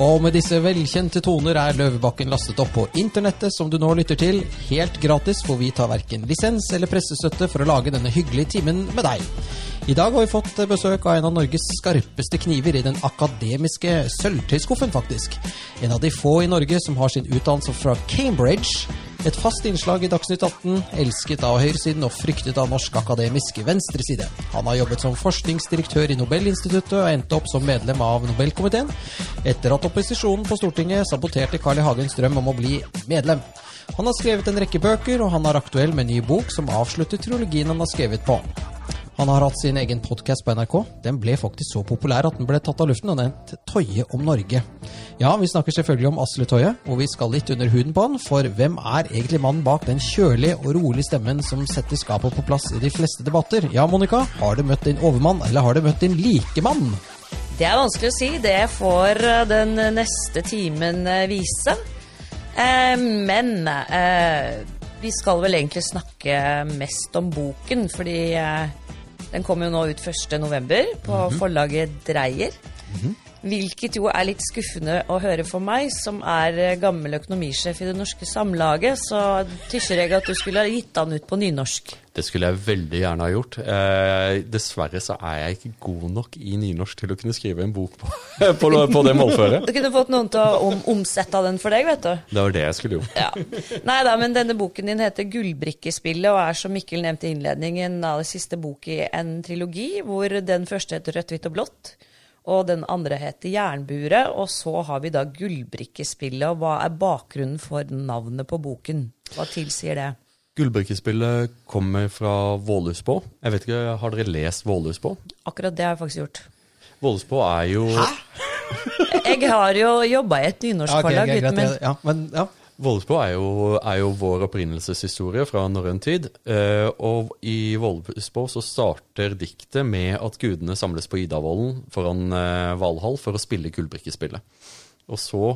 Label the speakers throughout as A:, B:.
A: Og med disse velkjente toner er Løvebakken lastet opp på internettet, som du nå lytter til, helt gratis, for vi tar verken lisens eller pressestøtte for å lage denne hyggelige timen med deg. I dag har vi fått besøk av en av Norges skarpeste kniver i den akademiske sølvtøyskuffen, faktisk. En av de få i Norge som har sin utdannelse fra Cambridge. Et fast innslag i Dagsnytt 18, elsket av høyresiden og fryktet av norsk akademisk venstreside. Han har jobbet som forskningsdirektør i Nobelinstituttet og endte opp som medlem av Nobelkomiteen, etter at opposisjonen på Stortinget saboterte Carl I. Hagens drøm om å bli medlem. Han har skrevet en rekke bøker, og han er aktuell med en ny bok som avslutter trilogien han har skrevet på. Han har hatt sin egen podkast på NRK. Den ble faktisk så populær at den ble tatt av luften og nevnt Tøye om Norge. Ja, vi snakker selvfølgelig om Asle Tøye, og vi skal litt under huden på han, for hvem er egentlig mannen bak den kjølige og rolige stemmen som setter skapet på plass i de fleste debatter? Ja, Monica, har du møtt din overmann, eller har du møtt din likemann?
B: Det er vanskelig å si. Det får eh, den neste timen eh, vise. Eh, men eh, vi skal vel egentlig snakke mest om boken, fordi eh, den kommer jo nå ut 1.11. på mm -hmm. forlaget Dreyer. Mm -hmm. Hvilket jo er litt skuffende å høre for meg, som er eh, gammel økonomisjef i Det Norske Samlaget. Så tysjer jeg at du skulle ha gitt han ut på nynorsk.
C: Det skulle jeg veldig gjerne ha gjort. Eh, dessverre så er jeg ikke god nok i nynorsk til å kunne skrive en bok på, på, på det målføret.
B: Du kunne fått noen til å om, omsette den for deg, vet du.
C: Det var det jeg skulle gjort.
B: Ja. Nei da, men denne boken din heter 'Gullbrikkespillet' og er, som Mikkel nevnte i innledningen, av det siste bok i en trilogi, hvor den første heter 'Rødt, hvitt og blått'. Og den andre heter Jernburet. Og så har vi da Gullbrikkespillet. Og hva er bakgrunnen for navnet på boken? Hva tilsier det?
C: Gullbrikkespillet kommer fra Vålhusbå. Jeg vet ikke, Har dere lest Vålhusbå?
B: Akkurat det har jeg faktisk gjort.
C: Vålhusbå er jo
A: Hæ?
B: jeg har jo jobba i et nynorskforlag.
A: Ja, okay, okay, men... ja, men ja.
C: Vålesbå er, er, jo vår opprinnelseshistorie fra norrøn tid. Eh, og i Vålesbå så starter diktet med at gudene samles på Idavollen foran eh, Valhall for å spille gullbrikkespillet. Og så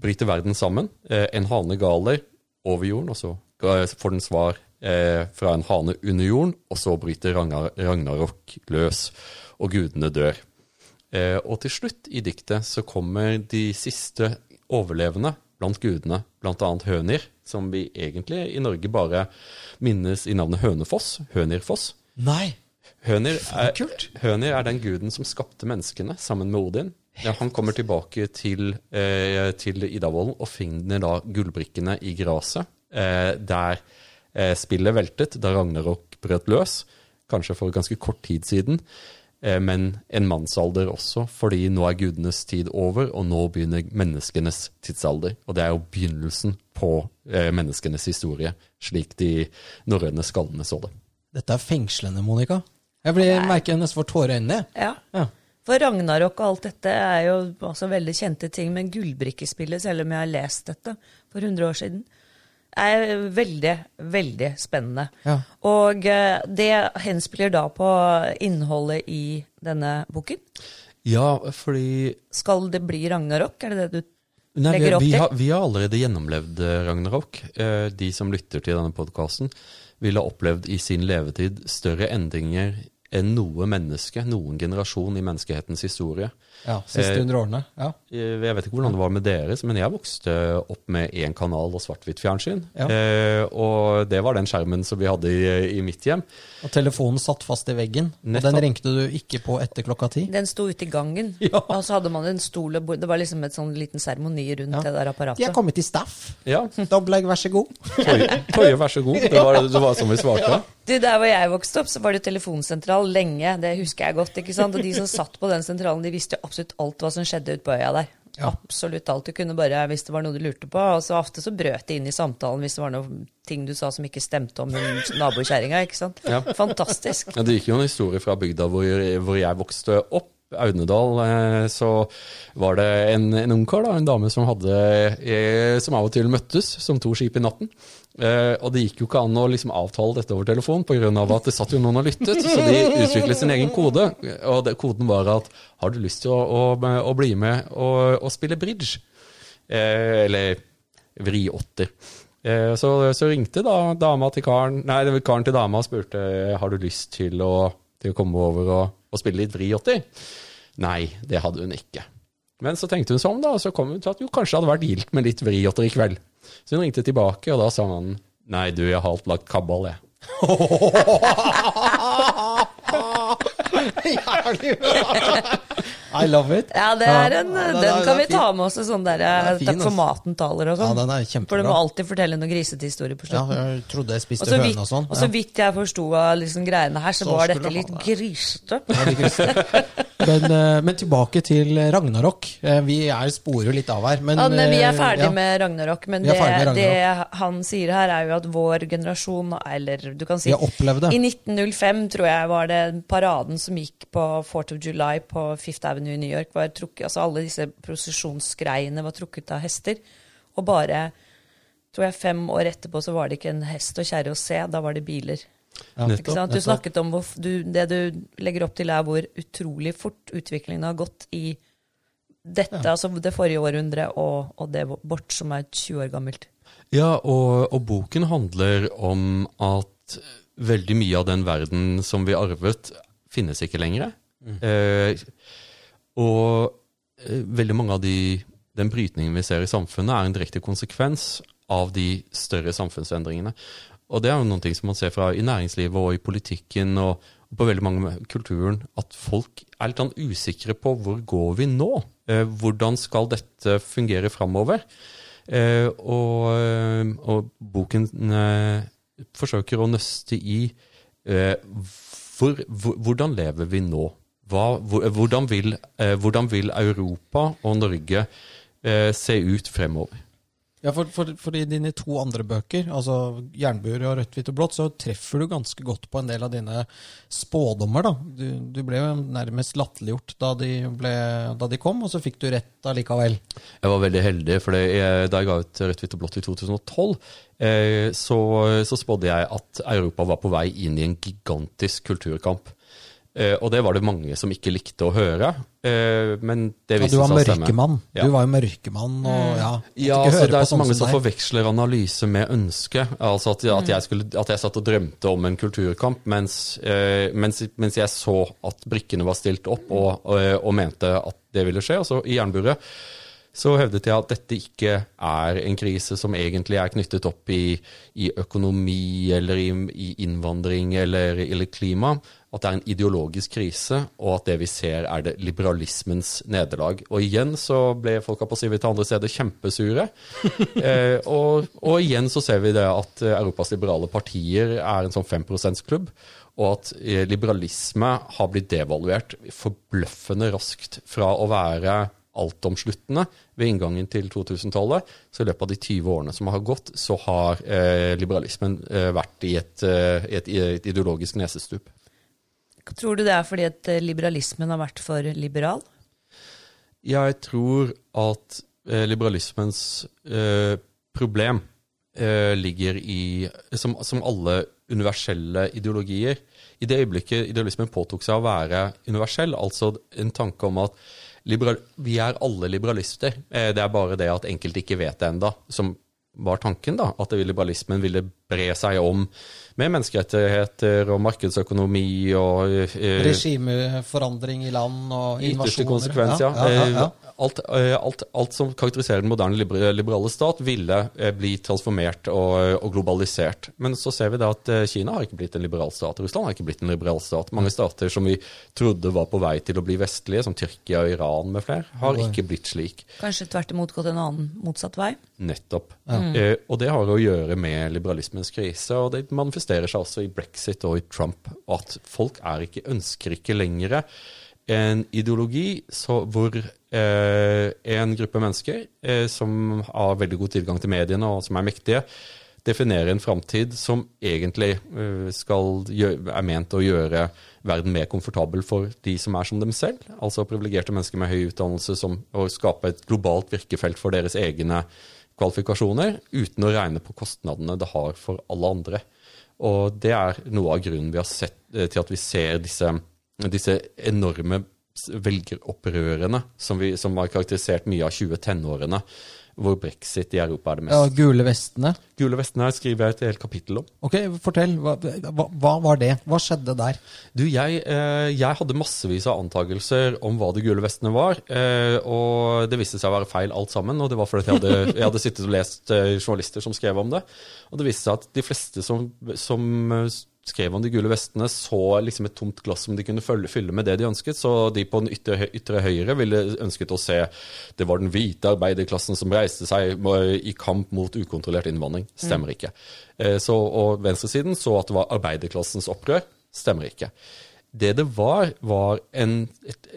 C: bryter verden sammen. Eh, en hane galer over jorden, og så får den svar eh, fra en hane under jorden, og så bryter Ragnarok løs, og gudene dør. Eh, og til slutt i diktet så kommer de siste overlevende blant gudene, bl.a. Hønir, som vi egentlig i Norge bare minnes i navnet Hønefoss. Hønirfoss.
A: Nei,
C: Hønir er, Hønir er den guden som skapte menneskene sammen med Odin. Ja, han kommer tilbake til, eh, til Idavollen og finner da gullbrikkene i gresset, der eh, spillet veltet da Ragnarok brøt løs, kanskje for ganske kort tid siden. Eh, men en mannsalder også, fordi nå er gudenes tid over, og nå begynner menneskenes tidsalder. Og det er jo begynnelsen på eh, menneskenes historie, slik de norrøne skallene så det.
A: Dette er fengslende, Monica. Jeg blir, merker jeg nesten får tårer i øynene.
B: Ja. ja. For Ragnarok og alt dette er jo også veldig kjente ting, men gullbrikkespillet, selv om jeg har lest dette for 100 år siden, er veldig, veldig spennende. Ja. Og eh, det henspiller da på innholdet i denne boken?
C: Ja, fordi
B: Skal det bli Ragnarok? Er det det du Nei, legger opp
C: til? Vi har, vi har allerede gjennomlevd eh, Ragnarok. Eh, de som lytter til denne podkasten, ville ha opplevd i sin levetid større endringer enn noe menneske, noen generasjon i menneskehetens historie.
A: Ja, Siste hundre årene. ja.
C: Jeg vet ikke hvordan det var med deres, men jeg vokste opp med én kanal og svart-hvitt fjernsyn. Ja. Eh, og det var den skjermen som vi hadde i, i, mitt hjem.
A: Og telefonen satt fast i veggen, Nettopp. og den ringte du ikke på etter klokka ti?
B: Den sto ute i gangen, ja. og så hadde man en stol og bord. Det var liksom et sånn liten seremoni rundt ja. det der apparatet.
A: De er kommet i staff. Ja. Dobbeltlegg, vær så god.
C: Tøye, vær så god. Det var, det var som vi svarte.
B: Du, Der hvor jeg vokste opp, så var det telefonsentral lenge. Det husker jeg godt. ikke sant? Og de som satt på den sentralen, de visste jo absolutt alt hva som skjedde ute på øya der. Ja. Absolutt alt. Du kunne bare, hvis det var noe du lurte på. Og så ofte så brøt det inn i samtalen hvis det var noe ting du sa som ikke stemte om nabokjerringa. ikke sant? Ja. Fantastisk.
C: Ja, det gikk jo en historie fra bygda hvor, hvor jeg vokste opp. Audnedal, eh, så var det en, en ungkar, en dame som hadde eh, Som av og til møttes som to skip i natten. Uh, og det gikk jo ikke an å liksom avtale dette over telefon, pga. at det satt jo noen og lyttet. Så de utviklet sin egen kode. Og det, koden var at har du lyst til å, å, å bli med og, og spille bridge? Uh, eller vriåtter. Uh, så, så, ringte da dama til karen, nei, karen til dama og spurte har du lyst til å, til å komme over og, og spille litt vriåtter. Nei, det hadde hun ikke. Men så tenkte hun seg om, da, og så kom hun til at jo, kanskje det hadde vært gildt med litt vriåtter i kveld. Så hun ringte tilbake, og da sa han nei, du, jeg har alt lagt kabal, jeg.
A: Jævlig bra! I love it.
B: Ja, det er en,
A: Ja,
B: den
A: er-
B: kan vi ta med oss sånn der
A: er fin,
B: Takk for
A: altså.
B: maten-taler og
A: Ja,
B: sånn.
A: den er
B: For du må alltid fortelle noen grisete historier på
A: Ja, jeg trodde jeg spiste høne og sånn.
B: og så vidt jeg forsto av liksom greiene her, så,
A: Så
B: var dette litt
A: det.
B: grisete.
A: Ja, men, eh, men tilbake til Ragnarok. Eh, Vi er sporer jo litt av her. Men,
B: Ja, men vi er
A: eh,
B: ferdig
A: ja.
B: med Ragnarok, men det,
A: med
B: det han sier her, er jo at vår generasjon, eller du kan si. I 1905, tror jeg, var det paraden som gikk på 4th of July på Fifth Avenue i New York. Var trukket, altså alle disse prosesjonsgreiene var trukket av hester. Og bare tror jeg fem år etterpå så var det ikke en hest og kjerre å se, da var det biler.
A: Ja.
B: Ikke sant? Du snakket om hvor, du, Det du legger opp til, er hvor utrolig fort utviklingen har gått i dette, altså det forrige århundret og, og det vårt, som er 20 år gammelt.
C: Ja, og, og boken handler om at veldig mye av den verden som vi arvet, finnes ikke lenger. Eh, og eh, veldig mange av de, den brytningen vi ser i samfunnet, er en direkte konsekvens av de større samfunnsendringene. Og det er jo noen ting som man ser fra i næringslivet og i politikken og, på veldig mange kulturen, at folk er litt sånn usikre på hvor går vi nå? Eh, hvordan skal dette fungere framover? Eh, og, og boken forsøker å nøste i hvor, hvordan lever vi nå? Hva, hvordan, vil, eh, hvordan vil Europa og Norge eh, se ut fremover?
A: Ja, for, for, for i dine to andre bøker, altså 'Jernbuer' og 'Rødt, hvitt og blått', så treffer du ganske godt på en del av dine spådommer. da. Du, du ble jo nærmest latterliggjort da, da de kom, og så fikk du rett allikevel.
C: Jeg var veldig heldig, for da jeg ga ut Rødt, hvitt og blått i 2012, eh, så, så spådde jeg at Europa var på vei inn i en gigantisk kulturkamp. Eh, og det var det mange som ikke likte å høre, Uh, men det
A: Ja,
C: viste
A: du var
C: seg å stemme.
A: mørkemann.
C: Ja.
A: Du var jo mørkemann, og ja
C: Ja, altså, det er så mange
A: som
C: som forveksler analyse med ønske. Altså at, at, jeg skulle, at jeg satt og drømte om en kulturkamp, mens, uh, mens, mens jeg så at brikkene var stilt opp, og, og, og mente at det ville skje. Altså i jernburet så hevdet jeg at dette ikke er en krise som egentlig er knyttet opp i, i økonomi eller i, i innvandring eller, eller klima. At det er en ideologisk krise, og at det vi ser er det liberalismens nederlag. Og igjen så ble folka på Civita andre steder kjempesure. eh, og, og igjen så ser vi det at eh, Europas liberale partier er en sånn 5 %-klubb. Og at eh, liberalisme har blitt devaluert forbløffende raskt fra å være altomsluttende ved inngangen til 2000-tallet. Så i løpet av de 20 årene som har gått, så har eh, liberalismen eh, vært i et, eh, et, et ideologisk nesestup.
B: Tror du det er fordi at eh, liberalismen har vært for liberal?
C: Jeg tror at eh, liberalismens eh, problem ligger i, som, alle universelle ideologier, i det øyeblikket idealismen påtok seg å være universell, altså en tanke om at liberal, vi er alle liberalister, det er bare det at enkelte ikke vet det enda, som var tanken da, at liberalismen ville bre seg om med menneskerettigheter og markedsøkonomi og eh,
A: Regimeforandring i land og invasjoner.
C: konsekvens, ja.
A: ja, ja, ja.
C: Eh, Alt, alt, alt som karakteriserer den moderne liberale stat, ville bli transformert og, og globalisert. Men så ser vi da at Kina har ikke blitt en liberal stat. Russland har ikke blitt en liberal stat. Mange stater som vi trodde var på vei til å bli vestlige, som Tyrkia og Iran med flere, har ikke blitt slik.
B: Kanskje tvert imot gått en annen motsatt vei?
C: Nettopp. Mm. og det har å gjøre med liberalismens krise, og det manifesterer seg også i brexit og i Trump. At folk er ikke, ønsker ikke lenger en ideologi så, hvor eh, en gruppe mennesker eh, som har veldig god tilgang til mediene, og som er mektige, definerer en framtid som egentlig eh, skal gjø- er ment å gjøre verden mer komfortabel for de som er som dem selv, altså privilegerte mennesker med høy utdannelse, som å skape et globalt virkefelt for deres egne kvalifikasjoner, uten å regne på kostnadene det har for alle andre. Og det er noe av grunnen vi har sett eh, til at vi ser disse, disse enorme velgeropprørene som, vi, som har karakterisert mye av 2010-årene. Hvor brexit i Europa er det mest. Ja.
A: Gule vestene.
C: Gule vestene her skriver jeg et helt kapittel om.
A: Ok, fortell. Hva, hva, hva var det? Hva skjedde der?
C: Du, jeg, eh, jeg hadde massevis av antakelser om hva de gule vestene var. Eh, og det viste seg å være feil alt sammen. Og det var fordi jeg hadde, jeg hadde sittet og lest eh, journalister som skrev om det. Og det viste seg at de fleste som, som skrev om de gule vestene, så liksom et tomt glass som de kunne følge, fylle med det de ønsket. Så de på den ytre, ytre høyre ville ønsket å se det var den hvite arbeiderklassen som reiste seg i kamp mot ukontrollert innvandring. Stemmer ikke. Eh, så, og venstresiden så at det var arbeiderklassens opprør. Stemmer ikke. Det det var, var en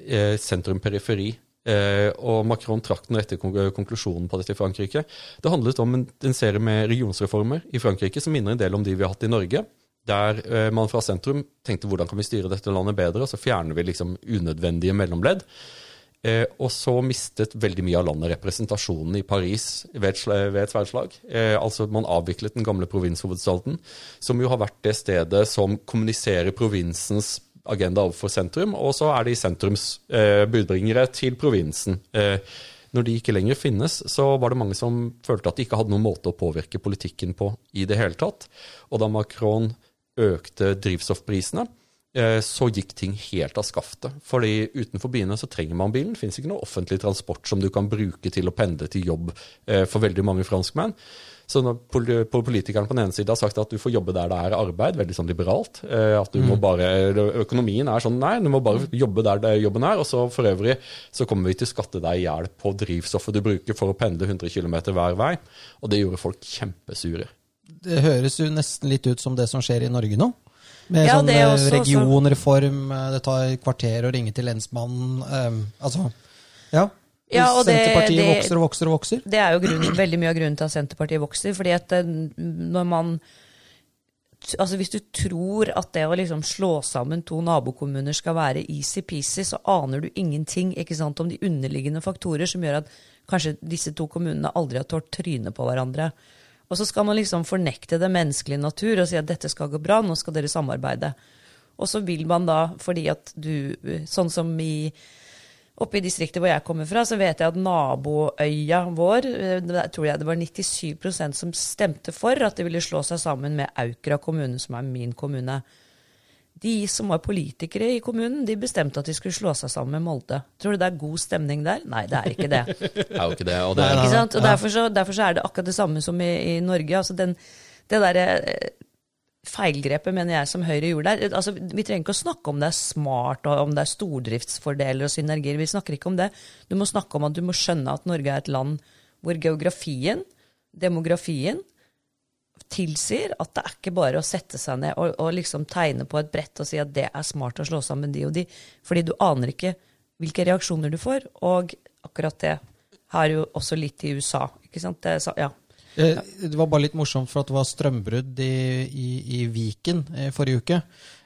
C: eh, sentrum-periferi. Eh, og Macron trakk den rette konklusjonen på dette i Frankrike. Det handlet om en, en serie med regionsreformer i Frankrike som minner en del om de vi har hatt i Norge. Der eh, man fra sentrum tenkte hvordan kan vi styre dette landet bedre, og så fjerner vi liksom unødvendige mellomledd. Eh, og så mistet veldig mye av landet representasjonen i Paris ved et, sverdslag. Eh, altså Man avviklet den gamle provinshovedstaden, som jo har vært det stedet som kommuniserer provinsens agenda overfor sentrum, og så er de sentrums eh, budbringere til provinsen. Eh, når de ikke lenger finnes, så var det mange som følte at de ikke hadde noen måte å påvirke politikken på i det hele tatt. Og da Macron økte drivstoffprisene, eh, så gikk ting helt av skaftet. Fordi utenfor byene så trenger man bilen. Det finnes ikke noe offentlig transport som du kan bruke til å pendle til jobb eh, for veldig mange franskmenn. Så når pol- pol- politikeren på den ene siden har sagt at du får jobbe der det er arbeid, veldig sånn liberalt, eh, at du må bare, økonomien er sånn, nei, du må bare jobbe der det jobben er, og så for øvrig så kommer vi til å skatte deg i hjel på drivstoffet du bruker for å pendle 100 km hver vei, og det gjorde folk kjempesure.
A: Det høres jo nesten litt ut som det som skjer i Norge nå. Med
B: Ja,
A: sånn
B: det
A: eh,
B: også-
A: regionreform, eh, det tar kvarter å ringe til lensmannen. Um, altså, ja.
B: Ja, og det-
A: Senterpartiet
B: det-
A: vokser og vokser og vokser.
B: Det er jo grunnen, veldig mye av grunnen til at Senterpartiet vokser. fordi at når man altså Hvis du tror at det å liksom slå sammen to nabokommuner skal være easy-peasy, så aner du ingenting sant, om de underliggende faktorer som gjør at kanskje disse to kommunene aldri har tålt trynet på hverandre. Og så skal man liksom fornekte det menneskelige natur og si at dette skal gå bra, nå skal dere samarbeide. Og så vil man da, fordi at du Sånn som i Oppe i distriktet hvor jeg kommer fra, så vet jeg at naboøya vår, eh, der tror jeg det var 97% som stemte for at de ville slå seg sammen med Aukra kommune, som er min kommune. De som var politikere i kommunen, de bestemte at de skulle slå seg sammen med Molde. Tror du det er god stemning der? Nei, det er ikke det.
C: Det er jo ikke det. Og det
A: Nei, nei.
B: Ikke sant? Og derfor så, derfor så er det akkurat det samme som i, i Norge. Altså den, det derre eh, feilgrepet, mener jeg, som Høyre gjorde der. Altså, vi trenger ikke å snakke om det er smart, og om det er stordriftsfordeler og synergier. Vi snakker ikke om det. Du må snakke om at du må skjønne at Norge er et land hvor geografien, demografien, tilsier at det er ikke bare å sette seg ned og, og liksom tegne på et brett og si at det er smart å slå sammen de og de, fordi du aner ikke hvilke reaksjoner du får. Og akkurat det har jo også litt i USA. ikke sant? Det, så, ja.
A: Eh, Det var bare litt morsomt for at det var strømbrudd i, i, i Viken i forrige uke.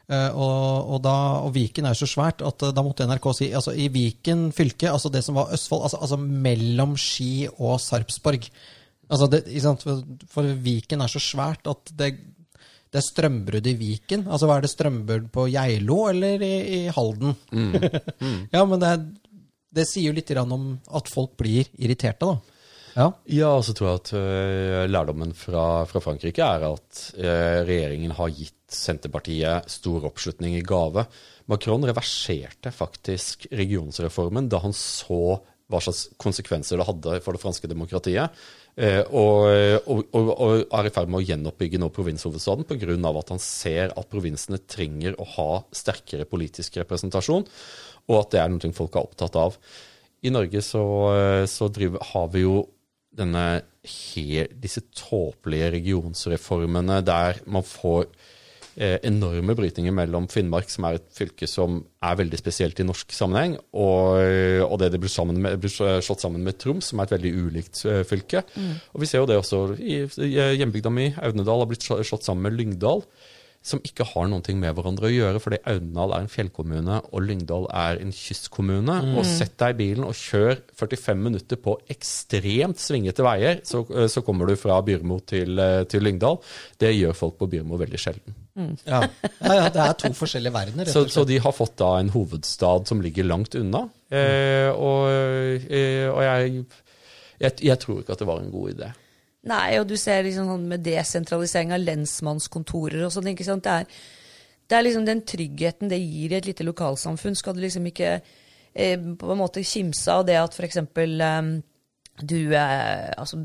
A: Eh, og, og, da, og Viken er så svært at eh, da måtte NRK si altså i Viken fylke, altså det som var Østfold, altså, altså mellom Ski og Sarpsborg altså det, ikke sant? For, for Viken er så svært at det, det er strømbrudd i Viken. Altså hva er det strømbrudd på Geilo eller i, i Halden? ja, men det, det sier jo litt om at folk blir irriterte, da. Ja.
C: Ja, og så tror jeg at uh, lærdommen fra, fra Frankrike er at uh, regjeringen har gitt Senterpartiet stor oppslutning i gave. Macron reverserte faktisk regionsreformen da han så hva slags konsekvenser det hadde for det franske demokratiet. Eh, og, og, og, og er i ferd med å gjenoppbygge nå provinshovedstaden pga. at han ser at provinsene trenger å ha sterkere politisk representasjon, og at det er noe folk er opptatt av. I Norge så, så driver, har vi jo denne disse tåpelige regionsreformene der man får eh, enorme brytninger mellom Finnmark, som er et fylke som er veldig spesielt i norsk sammenheng, og, og det det blir, med, blir slått sammen med Troms, som er et veldig ulikt eh, fylke. Og vi ser jo det også i, i hjembygda mi, Audnedal, har blitt slått sammen med Lyngdal. Som ikke har noe med hverandre å gjøre, fordi Audnedal er en fjellkommune og Lyngdal er en kystkommune. Og sett deg i bilen og kjør 45 minutter på ekstremt svingete veier, så, så kommer du fra Byrmo til, eh, til Lyngdal. Det gjør folk på Byrmo veldig sjelden.
A: Ja. ja, ja, det er to forskjellige verdener, rett
C: Så, så de har fått da en hovedstad som ligger langt unna. Eh, og, eh, og jeg, Jeg, jeg tror ikke at det var en god idé.
B: Nei, og du ser liksom sånn med desentralisering av lensmannskontorer og sånn. ikke sant? Det er, det er liksom den tryggheten det gir i et lite lokalsamfunn. Skal du liksom ikke eh, på en måte kimse av det at f.eks. Eh, du eh, Altså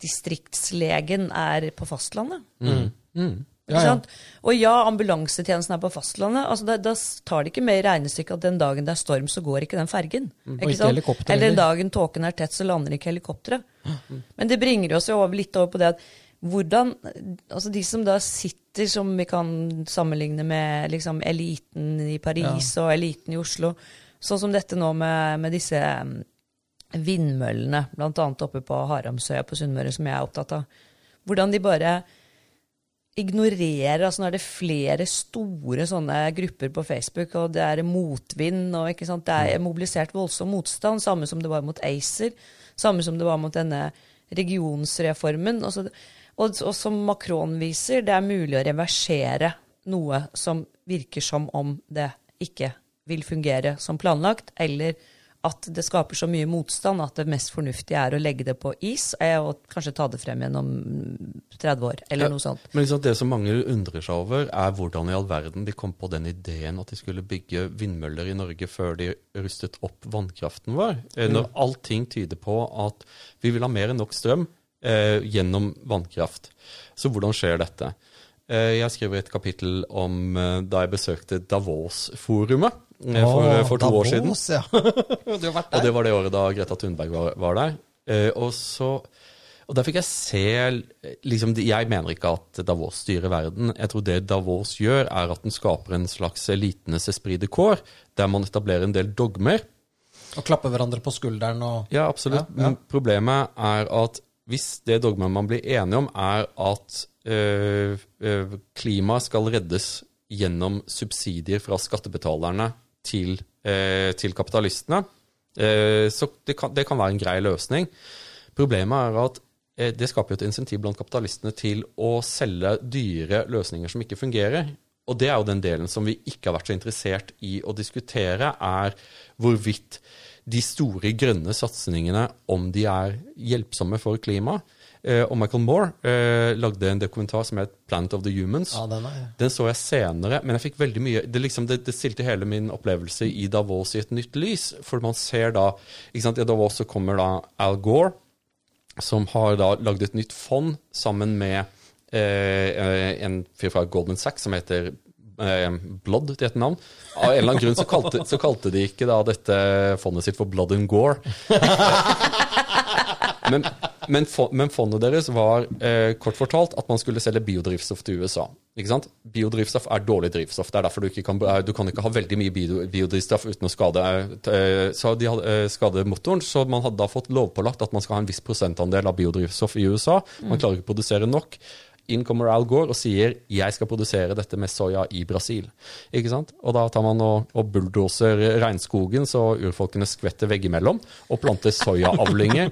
B: distriktslegen er på fastlandet.
C: Mm. Mm.
B: Ja, ja. Og ja, ambulansetjenesten er på fastlandet. altså Da, da tar det ikke med i regnestykket at den dagen det er storm, så går ikke den fergen.
A: Mm.
B: Ikke
A: ikke
B: eller,
A: Eller
B: dagen tåken er tett, så lander ikke helikopteret. Men det bringer oss jo over, litt over på det at hvordan Altså de som da sitter, som vi kan sammenligne med liksom eliten i Paris og eliten i Oslo, sånn som dette nå med, med disse mm, vindmøllene, bl.a. oppe på Haramsøya på Sunnmøre, som jeg er opptatt av. Hvordan de bare ignorerer altså Nå er det flere store sånne grupper på Facebook, og det er motvind, og ikke sant? det er mobilisert voldsom motstand, samme som det var mot ACER, samme som det var mot denne regionsreformen. Og, så, og, og som Macron viser, det er mulig å reversere noe som virker som om det ikke vil fungere som planlagt, eller at det skaper så mye motstand at det mest fornuftige er å legge det på is eh, og kanskje ta det frem igjen om 30 år, eller
C: Ja,
B: noe sånt.
C: Men liksom det som mange undrer seg over, er hvordan i all verden de kom på den ideen at de skulle bygge vindmøller i Norge før de rustet opp vannkraften vår. Eh, Når allting tyder på at vi vil ha mer enn nok strøm eh, gjennom vannkraft. Så hvordan skjer dette? Eh, jeg skriver et kapittel om da jeg besøkte Davos-forumet for,
A: Åh,
C: for to år siden.
A: Ja.
C: Og det var det året da Greta Thunberg var, var der. Eh, og så og der fikk jeg se liksom, Jeg mener ikke at Davos styrer verden. Jeg tror det Davos gjør, er at den skaper en slags elitenes esprit de corps, der man etablerer en del dogmer.
A: Og klapper hverandre på skulderen og
C: Ja, absolutt.
A: Ja, ja.
C: Men problemet er at hvis det dogmet man blir enige om, er at øh, øh, klimaet skal reddes gjennom subsidier fra skattebetalerne til, øh, til kapitalistene, øh, så det kan, det kan være en grei løsning. Problemet er at eh, det skaper jo et insentiv blant kapitalistene til å selge dyre løsninger som ikke fungerer. Og det er jo den delen som vi ikke har vært så interessert i å diskutere, er hvorvidt de store grønne satsingene, om de er hjelpsomme for klimaet. Eh, og Michael Moore eh, lagde en dokumentar som het 'Planet of the Humans'.
A: Ja, den er
C: Den så jeg senere, men jeg fikk veldig mye Det, liksom, det, det stilte hele min opplevelse i Davos i et nytt lys. For man ser da ikke sant, I Davos så kommer da Al Gore, som har da lagd et nytt fond sammen med eh, en fyr fra Goldman Sachs som heter eh, Blood til et navn. Av en eller annen grunn så kalte, så kalte de ikke da dette fondet sitt for Blood and Gore. Men, men, men fondet deres var eh, kort fortalt at man skulle selge biodrivstoff til USA. Ikke sant? Biodrivstoff er dårlig drivstoff. Det er derfor du ikke kan, du kan ikke ha veldig mye biodrivstoff uten å skade, eh, så de hadde, eh, skade motoren. Så man hadde da fått lovpålagt at man skal ha en viss prosentandel av biodrivstoff i USA. Man klarer ikke å produsere nok. Inn kommer Al Gore og sier 'jeg skal produsere dette med soya i Brasil'. Ikke sant? Og da tar man og, og bulldoser regnskogen så urfolkene skvetter veggimellom, og planter soyaavlinger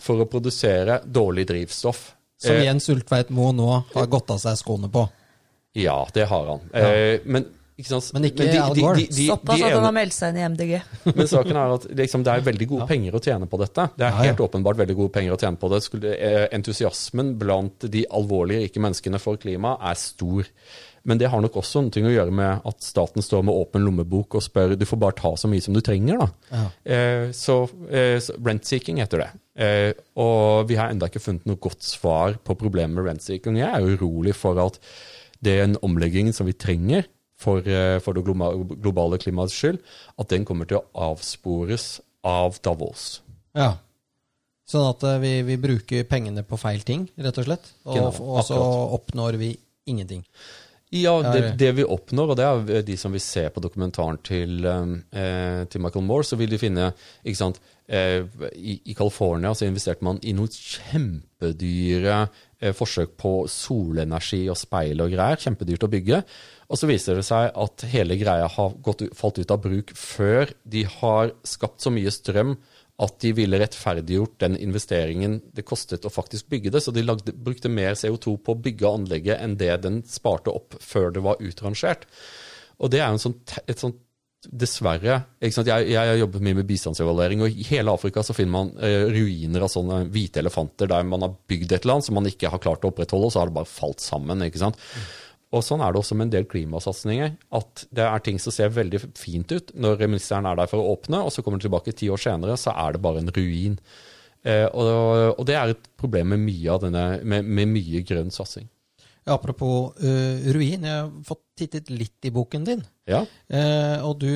C: for å produsere dårlig drivstoff.
A: Som
C: Eh,
A: Jens Ultveit Moe nå har gått av seg skoene på.
C: Ja, det har han. Eh, men ikke sant?
A: Men ikke Al Gore.
B: Såpass at han har meldt seg inn i MDG.
C: Men saken er at liksom, det er veldig gode penger å tjene på dette. Det er
A: Ja, ja.
C: helt åpenbart veldig gode penger å tjene på det. Skulle, eh, entusiasmen blant de alvorlig rike menneskene for klima er stor. Men det har nok også noe å gjøre med at staten står med åpen lommebok og spør du får bare ta så mye som du trenger. da.
A: Ja.
C: Eh, så, eh, så rent-seeking heter det. Eh, og vi har ennå ikke funnet noe godt svar på problemet med rent-seeking. Jeg er urolig for at den omleggingen som vi trenger for, eh, for det globale klimaets skyld, at den kommer til å avspores av Davos.
A: Ja. Sånn at eh, vi, vi bruker pengene på feil ting, rett og slett. Og,
C: Genau,
A: og så
C: akkurat.
A: oppnår vi ingenting.
C: Ja, det, det vi oppnår, og det er de som vil se på dokumentaren til, eh, til Michael Moore, så vil de finne ikke sant, eh, i, I California så investerte man i noen kjempedyre forsøk på solenergi og speil og greier. Kjempedyrt å bygge. Og så viser det seg at hele greia har gått, falt ut av bruk før de har skapt så mye strøm at de ville rettferdiggjort den investeringen det kostet å faktisk bygge det. Så de lagde, brukte mer CO2 på å bygge anlegget enn det den sparte opp før det var utrangert. Og det er jo sånn, et sånt dessverre? Jeg, jeg har jobbet mye med bistandsevaluering, og i hele Afrika så finner man eh, ruiner av sånne hvite elefanter der man har bygd et eller annet som man ikke har klart å opprettholde, og så har det bare falt sammen. ikke sant? Og Sånn er det også med en del klimasatsinger. At det er ting som ser veldig fint ut når ministeren er der for å åpne, og så kommer han tilbake ti år senere, så er det bare en ruin. Eh, og, og, det er et problem med mye av denne, med, med mye grønn satsing.
A: Apropos uh, ruin, jeg har fått tittet litt i boken din.
C: Ja.
A: Eh, og du,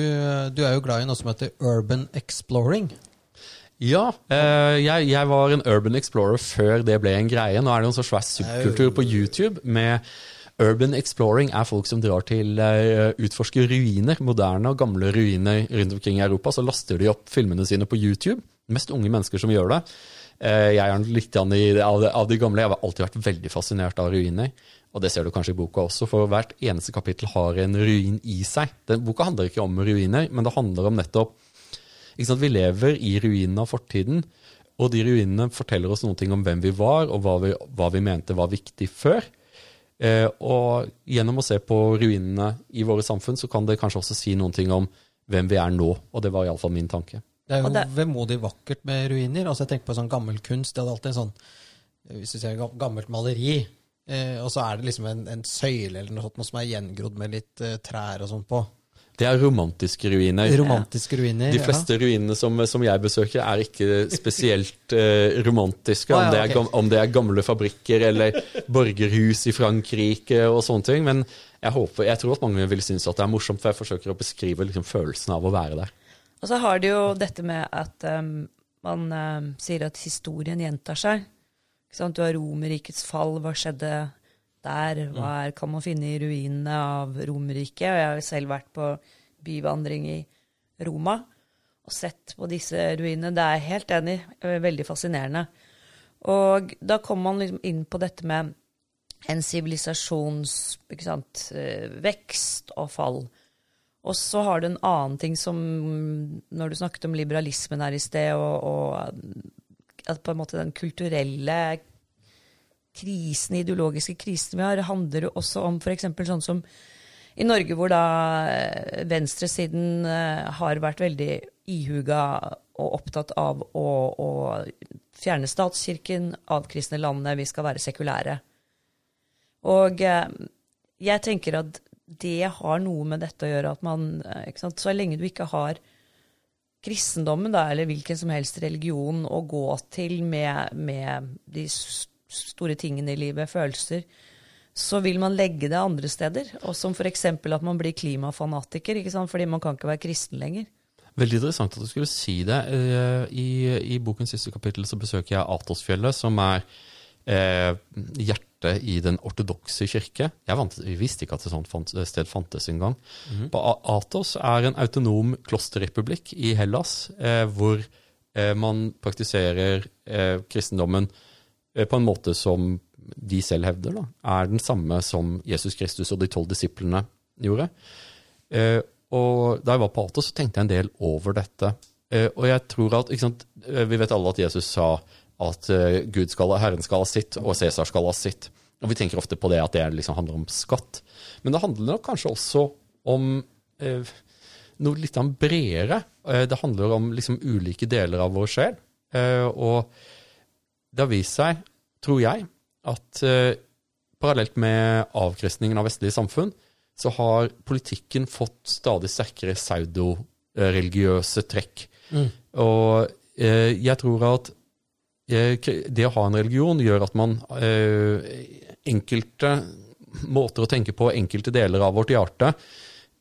A: du, er jo glad i noe som heter urban exploring.
C: Ja. Eh, jeg, jeg, var en urban explorer før det ble en greie. Nå er det en så svær subkultur på YouTube med Urban exploring er folk som drar til uh, utforsker ruiner, moderne og gamle ruiner rundt omkring i Europa. Så laster de opp filmene sine på YouTube. Mest unge mennesker som gjør det. Uh, jeg er litt av de, av de gamle. Jeg har alltid vært veldig fascinert av ruiner. Og det ser du kanskje i boka også, for hvert eneste kapittel har en ruin i seg. Den boka handler ikke om ruiner, men det handler om nettopp ikke sant, Vi lever i ruinene av fortiden, og de ruinene forteller oss noe om hvem vi var, og hva vi, hva vi mente var viktig før. Eh, og gjennom å se på ruinene i våre samfunn, så kan det kanskje også si ting om hvem vi er nå. Og det var iallfall min tanke.
A: Det er jo det... vemodig vakkert med ruiner. Altså Jeg tenker på sånn gammel kunst. Det hadde alltid en sånn Hvis du ser gammelt maleri, Eh, og så er det liksom en, en, søyle eller noe sånt noe som er gjengrodd med litt eh, trær og sånt på.
C: Det er romantiske ruiner.
A: Romantiske ruiner,
C: De fleste ja. ruinene som, som, jeg besøker, er ikke spesielt eh, romantiske. Om, ah, ja, okay. det er, om, det er, gamle fabrikker eller borgerhus i Frankrike og sånne ting. Men jeg, håper, jeg tror at mange vil synes at det er morsomt, for jeg forsøker å beskrive liksom, følelsen av å være der.
B: Og så har det jo dette med at um, man um, sier at historien gjentar seg. Du har Romerrikets fall. Hva skjedde der? Hva er, kan man finne i ruinene av Romerriket? Og jeg har selv vært på byvandring i Roma og sett på disse ruinene. Det er jeg helt enig veldig fascinerende. Og da kommer man liksom inn på dette med en sivilisasjons eh, vekst og fall. Og så har du en annen ting som Når du snakket om liberalismen her i sted, og, og at på en måte den kulturelle krisen, ideologiske krisen vi har, handler jo også om f.eks. sånn som i Norge, hvor da eh, venstresiden eh, har vært veldig ihuga og opptatt av å, å fjerne statskirken, avkristne landet, vi skal være sekulære. Og eh, jeg tenker at det har noe med dette å gjøre, at man Så lenge du ikke har kristendommen, da, eller hvilken som helst religion, å gå til med, med de store tingene i livet, følelser, så vil man legge det andre steder. Og som f.eks. at man blir klimafanatiker, fordi man kan ikke være kristen lenger.
C: Veldig interessant at du skulle si det. Eh, I, i bokens siste kapittel så besøker jeg Atosfjellet, som er eh, hjertet i den ortodokse kirke. Jeg vant, vi visste ikke at et sånt sted fantes engang. Mm -hmm. Atos er en autonom klosterrepublikk i Hellas, eh, hvor eh, man praktiserer eh, kristendommen eh, på en måte som de selv hevder da, er den samme som Jesus Kristus og de tolv disiplene gjorde. Eh, og Da jeg var på Atos, så tenkte jeg en del over dette. og jeg tror at, sant, Vi vet alle at Jesus sa at uh, Gud skal, Herren skal ha sitt, og Cæsar skal ha sitt. Og Vi tenker ofte på det at det liksom handler om skatt. Men det handler nok kanskje også om eh, noe litt bredere. Eh, det handler om liksom ulike deler av vår sjel. og det har vist seg, tror jeg, at parallelt med avkristningen av vestlige samfunn, så har politikken fått stadig sterkere pseudoreligiøse trekk. Mm. Og jeg tror at Eh, det å ha en religion gjør at man eh, Enkelte måter å tenke på, enkelte deler av vårt hjerte,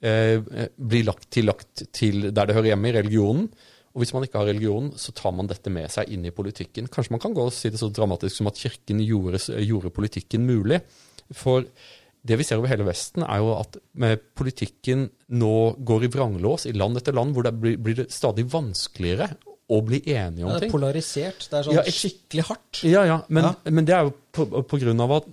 C: eh, blir lagt tillagt til der det hører hjemme, i religionen. Og hvis man ikke har religion, så tar man dette med seg inn i politikken. Kanskje man kan gå og si det så dramatisk som at Kirken gjorde, gjorde politikken mulig. For det vi ser over hele Vesten, er jo at politikken nå går i vranglås i land etter land, hvor det blir, blir det stadig vanskeligere å bli enige om ting.
A: Det er polarisert. Det er sånn ja, skikkelig hardt.
C: Ja, ja. Men, ja. men det er jo på, på grunn av at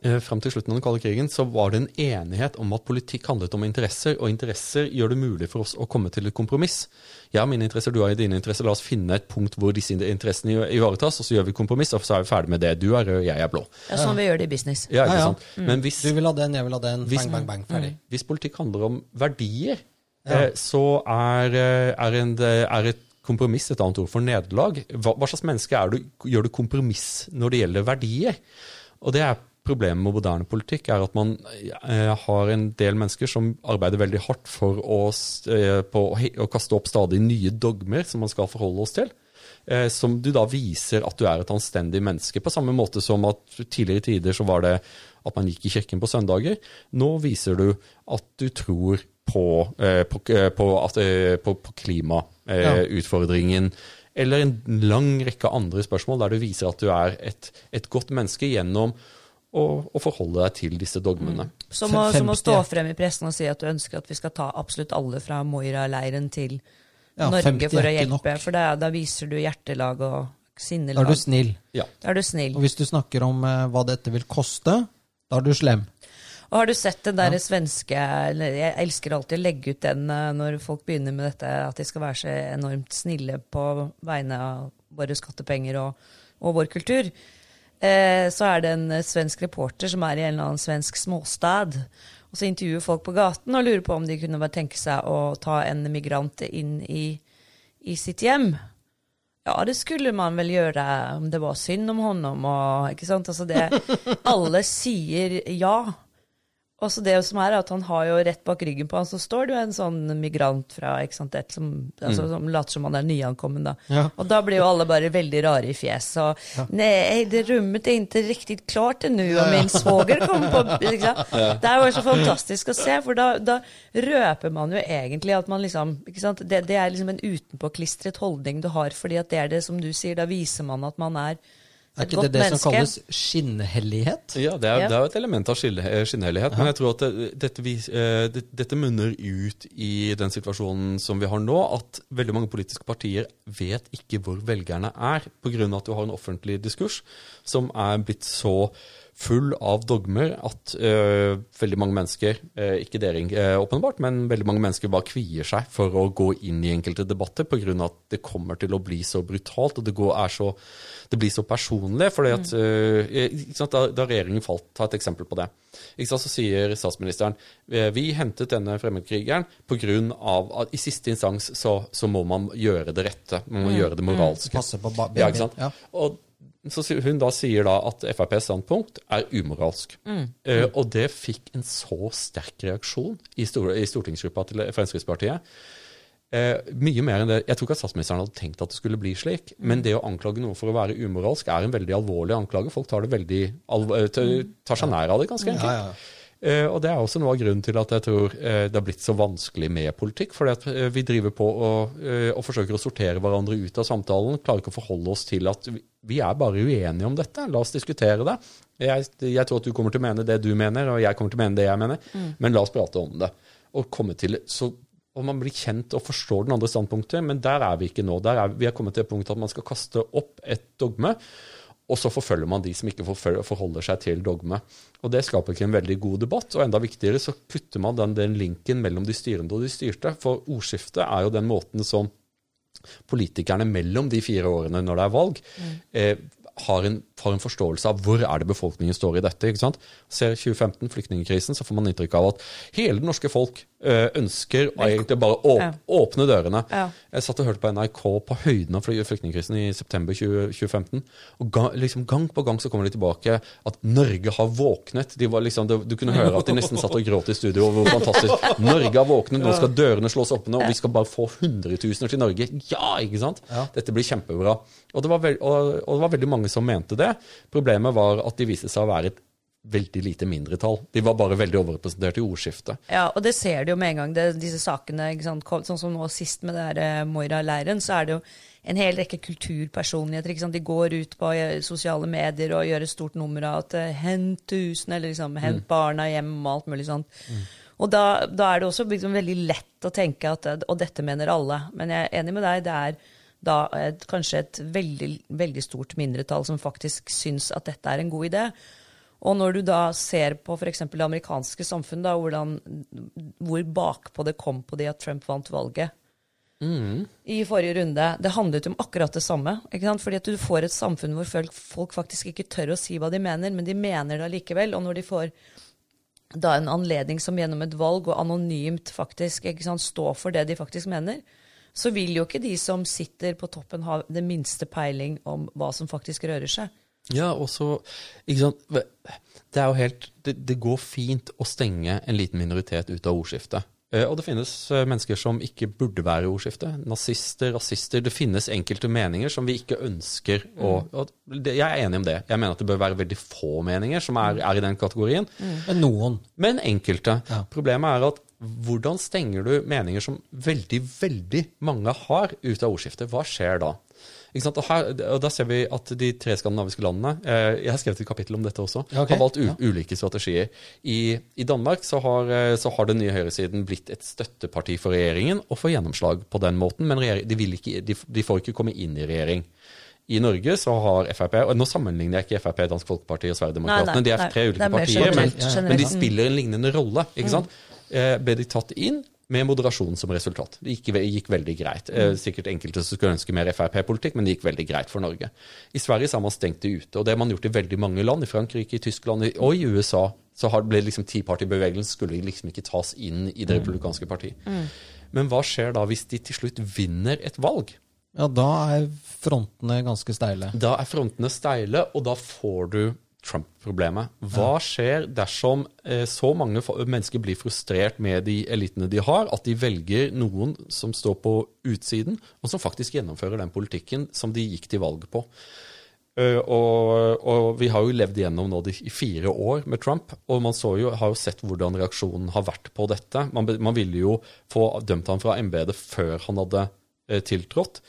C: eh, Fram til slutten av den kalde krigen så var det en enighet om at politikk handlet om interesser, og interesser gjør det mulig for oss å komme til et kompromiss. Jeg har mine interesser, du har dine interesser. La oss finne et punkt hvor disse interessene ivaretas, og så gjør vi kompromiss, og så er vi ferdig med det. Du er rød, jeg er blå.
B: Ja, Sånn vi gjør det i business.
C: Ja, ikke sant?
A: Mm. Men hvis, du vil ha den, jeg vil ha den. Bang, bang, bang. Ferdig.
C: Hvis politikk handler om verdier, ja. så er, eh, er, en, er et kompromiss et annet ord for nederlag. Hva, hva, slags menneske er du, gjør du kompromiss når det gjelder verdier? Og det er Problemet med moderne politikk er at man eh, har en del mennesker som arbeider veldig hardt for å, eh, på, å, kaste opp stadig nye dogmer som man skal forholde oss til. Eh, som du da viser at du er et anstendig menneske. På samme måte som at tidligere tider så var det at man gikk i kirken på søndager. Nå viser du at du tror på, eh, på, eh, på, at, eh, på klimautfordringen. Ja. Eller en lang rekke andre spørsmål der du viser at du er et, et godt menneske gjennom å, å, forholde deg til disse dogmene. Mm.
B: Som, å, som, å, stå frem i pressen og si at du ønsker at vi skal ta absolutt alle fra Moira-leiren til ja, Norge for å hjelpe. For da, da, viser du hjertelag og sinnelag.
A: Da er du snill.
C: Ja.
B: Da er du snill.
A: Og hvis du snakker om uh, hva dette vil koste, da er du slem.
B: Og har du sett den der ja. svenske Jeg elsker alltid å legge ut den uh, når folk begynner med dette, at de skal være så enormt snille på vegne av våre skattepenger og, og vår kultur. Eh, så er det en eh, svensk reporter som er i en eller annen svensk småstad. Og så intervjuer folk på gaten og lurer på om de kunne bare tenke seg å ta en migrant inn i, i sitt hjem. Ja, det skulle man vel gjøre om det var synd om honom. Og, ikke sant? Altså det, alle sier ja. Og så det som er at Han har jo rett bak ryggen på han så står det jo en sånn migrant fra ikke sant, et som, altså, mm. som later som han er nyankommen. da. Ja. Og da blir jo alle bare veldig rare i fjeset. Og ja. 'Nei, det rommet er ikke riktig klart ennå, og min svoger kommer på' liksom. Det er jo så fantastisk å se, for da, da, røper man jo egentlig at man liksom ikke sant, det, det er liksom en utenpåklistret holdning du har, fordi at det er det som du sier, da viser man at man er
A: er ikke det det menneske. som kalles skinnhellighet?
C: Ja, det er, ja. det er jo et element av eh, skinnhellighet. Ja. Men jeg tror at det, dette, uh, dette, munner ut i den situasjonen som vi har nå, at veldig mange politiske partier vet ikke hvor velgerne er, pga. at du har en offentlig diskurs som er blitt så full av dogmer at uh, veldig mange mennesker, uh, ikke dere uh, åpenbart, men veldig mange mennesker bare kvier seg for å gå inn i enkelte debatter pga. at det kommer til å bli så brutalt og det, går, så, det blir så personlig. fordi at, mm. sant, da, da, regjeringen falt, ta et eksempel på det. Sant, så sier statsministeren vi hentet denne fremmedkrigeren pga. at i siste instans så, så, må man gjøre det rette. Man må mm. gjøre det moralske.
A: Mm. Passe på
C: ja, ja. Og så hun da sier da at FrPs standpunkt er umoralsk. Mm. Uh, og det fikk en så sterk reaksjon i, stor, i stortingsgruppa til Fremskrittspartiet. Uh, mye mer enn det. Jeg tror ikke at statsministeren hadde tenkt at det skulle bli slik. Mm. Men det å anklage noe for å være umoralsk er en veldig alvorlig anklage. Folk tar, det veldig, tar seg nær av det, ganske enkelt. Ja, ja. Uh, og Det er også noe av grunnen til at jeg tror uh, det har blitt så vanskelig med politikk. fordi at uh, Vi driver på og, og, forsøker å sortere hverandre ut av samtalen. Klarer ikke å forholde oss til at vi, vi er bare uenige om dette. La oss diskutere det. Jeg, jeg, tror at du kommer til å mene det du mener, og jeg kommer til å mene det jeg mener. Mm. Men la oss prate om det. Og komme til så og man blir kjent og forstår den andre standpunktet, men der er vi ikke nå. Er, vi er kommet til et punkt at man skal kaste opp et dogme. Og så forfølger man de som ikke forholder seg til dogme. Og Det skaper ikke en veldig god debatt. Og enda viktigere så putter man den, den linken mellom de styrende og de styrte. For ordskiftet er jo den måten som politikerne mellom de fire årene når det er valg, mm. eh, har en, har en, forståelse av hvor er det befolkningen står i dette. ikke sant? Ser 2015, flyktningkrisen, så får man inntrykk av at hele det norske folk ønsker å egentlig bare å ja. åpne dørene. Ja. Jeg satt og hørte på NRK på høyden av flyktningkrisen i september 20, 2015. og ga, liksom Gang på gang så kommer de tilbake at Norge har våknet. Liksom, det, du kunne høre at de nesten satt og gråt i studio. Hvor fantastisk. Norge har våknet, nå skal dørene slås åpne, og vi skal bare få hundretusener til Norge. Ja, ikke sant? Ja. Dette blir kjempebra. Og det, veld, og, og det var veldig mange som mente det. Problemet var at de viste seg å være et veldig lite mindretall. De var bare veldig overrepresentert i ordskiftet.
B: Ja, og det ser du jo med en gang. Det, disse sakene, sånn som nå sist med det her eh, Moira-leiren, så er det jo en hel rekke kulturpersonligheter. De går ut på eh, sosiale medier og gjør et stort nummer av at eh, 'hent tusen', eller liksom 'hent mm. barna hjem', og alt mulig sånt. Mm. Og da, da, er det også liksom veldig lett å tenke at Og dette mener alle. Men jeg er enig med deg. det er da et, kanskje et veldig, veldig stort mindretall som faktisk syns at dette er en god idé. Og når du da ser på f.eks. det amerikanske samfunnet, da, hvordan, hvor bakpå det kom på det at Trump vant valget mm. i forrige runde Det handlet om akkurat det samme. ikke sant? Fordi at du får et samfunn hvor folk, folk, faktisk ikke tør å si hva de mener, men de mener det allikevel. Og når de får da en anledning som gjennom et valg, og anonymt faktisk ikke sant, stå for det de faktisk mener, så vil jo ikke de som sitter på toppen, ha det minste peiling om hva som faktisk rører seg.
C: Ja, og så Ikke sant. Det er jo helt det, det går fint å stenge en liten minoritet ut av ordskiftet. Eh, Og det finnes eh, mennesker som ikke burde være i ordskiftet. Nazister, rasister. Det finnes enkelte meninger som vi ikke ønsker å og det- Jeg er enig om det. Jeg mener at det bør være veldig få meninger som er, er i den kategorien.
A: Men noen.
C: Men enkelte.
A: Ja.
C: Problemet er at hvordan stenger du meninger som veldig, veldig mange har, ut av ordskiftet? Hva skjer da? Ikke sant? Og, her, og Da ser vi at de tre skandinaviske landene eh, Jeg har skrevet et kapittel om dette også.
A: Okay.
C: Har valgt u
A: Ja.
C: ulike strategier. I, I Danmark så har, eh, så har den nye høyresiden blitt et støtteparti for regjeringen og får gjennomslag på den måten, men de, vil ikke, de, de får ikke komme inn i regjering. I Norge så har Frp og Nå sammenligner jeg ikke Frp, Dansk Folkeparti og Sverigedemokraterna. De er tre ulike
B: er
C: partier, men, men de spiller en lignende rolle. ikke sant? Eh, ble de tatt inn med moderasjon som resultat. Det gikk, gikk veldig greit. Eh, sikkert enkelte som skulle ønske mer Frp-politikk, men det gikk veldig greit for Norge. I Sverige så har man stengt det ute, og det har man gjort i veldig mange land. I Frankrike, i Tyskland og i USA så har, ble liksom Tea-party-bevegelsen skulle liksom ikke tas inn i det republikanske partiet. Men hva skjer da hvis de til slutt vinner et valg?
A: Ja, da er frontene ganske steile.
C: Da er frontene steile, og da får du Trump-problemet. Hva skjer dersom eh, så mange mennesker blir frustrert med de elitene de har, at de velger noen som står på utsiden, og som faktisk gjennomfører den politikken som de gikk til valg på? Eh, og, og vi har jo levd gjennom nå de, i fire år med Trump, og man så jo, har jo sett hvordan reaksjonen har vært på dette. Man, man ville jo få dømt ham fra embetet før han hadde eh, tiltrådt.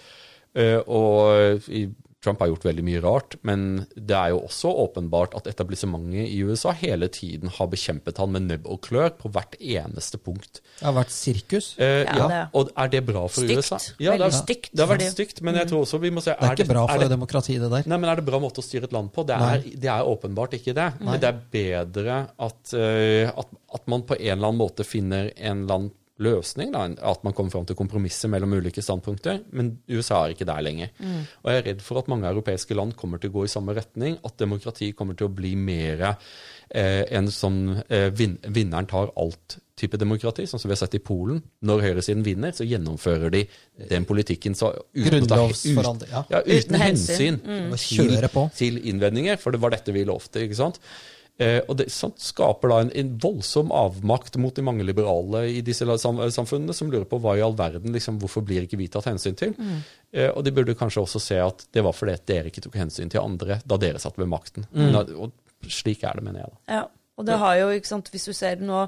C: Og i, Trump har gjort veldig mye rart, men det er jo også åpenbart at etablissementet i USA hele tiden har bekjempet han med nebb og klør på hvert eneste punkt.
A: Det har vært sirkus.
C: Eh,
B: Ja,
C: ja,
B: det-
C: Og er det bra for
B: stykt.
C: USA? Ja, det er,
B: stygt,
C: Det har vært
B: fordi-
C: stygt, men jeg tror også vi må se
A: Det er ikke bra for
C: er det,
A: det der.
C: Nei, men Er det bra måte å styre et land på? Det er, det er åpenbart ikke det. Men det er bedre at, uh, at, at man på en eller annen måte finner en eller annen løsning. Da, at man kommer fram til kompromisser mellom ulike standpunkter. Men USA er ikke der lenger. Og jeg er redd for at mange europeiske land kommer til å gå i samme retning. At demokrati kommer til å bli mer eh, en sånn eh, vin, vinneren tar alt-type demokrati, sånn som vi har sett i Polen. Når høyresiden vinner, så gjennomfører de den politikken så uten,
A: ut, ja.
C: ja, uten,
B: Uten hensyn.
C: hensyn,
A: Bare kjøre
C: til innvendinger, for det var dette vi lovte. ikke sant? Eh, og det sant, skaper da en, en voldsom avmakt mot de mange liberale i disse sam samfunnene, som lurer på hva i all verden, liksom, hvorfor blir ikke vi tatt hensyn til? Eh, og de burde kanskje også se at det var fordi at dere ikke tok hensyn til andre da dere satt ved makten. Da, og slik er det, mener jeg. da.
B: Ja, og det har jo, ikke sant, hvis du ser nå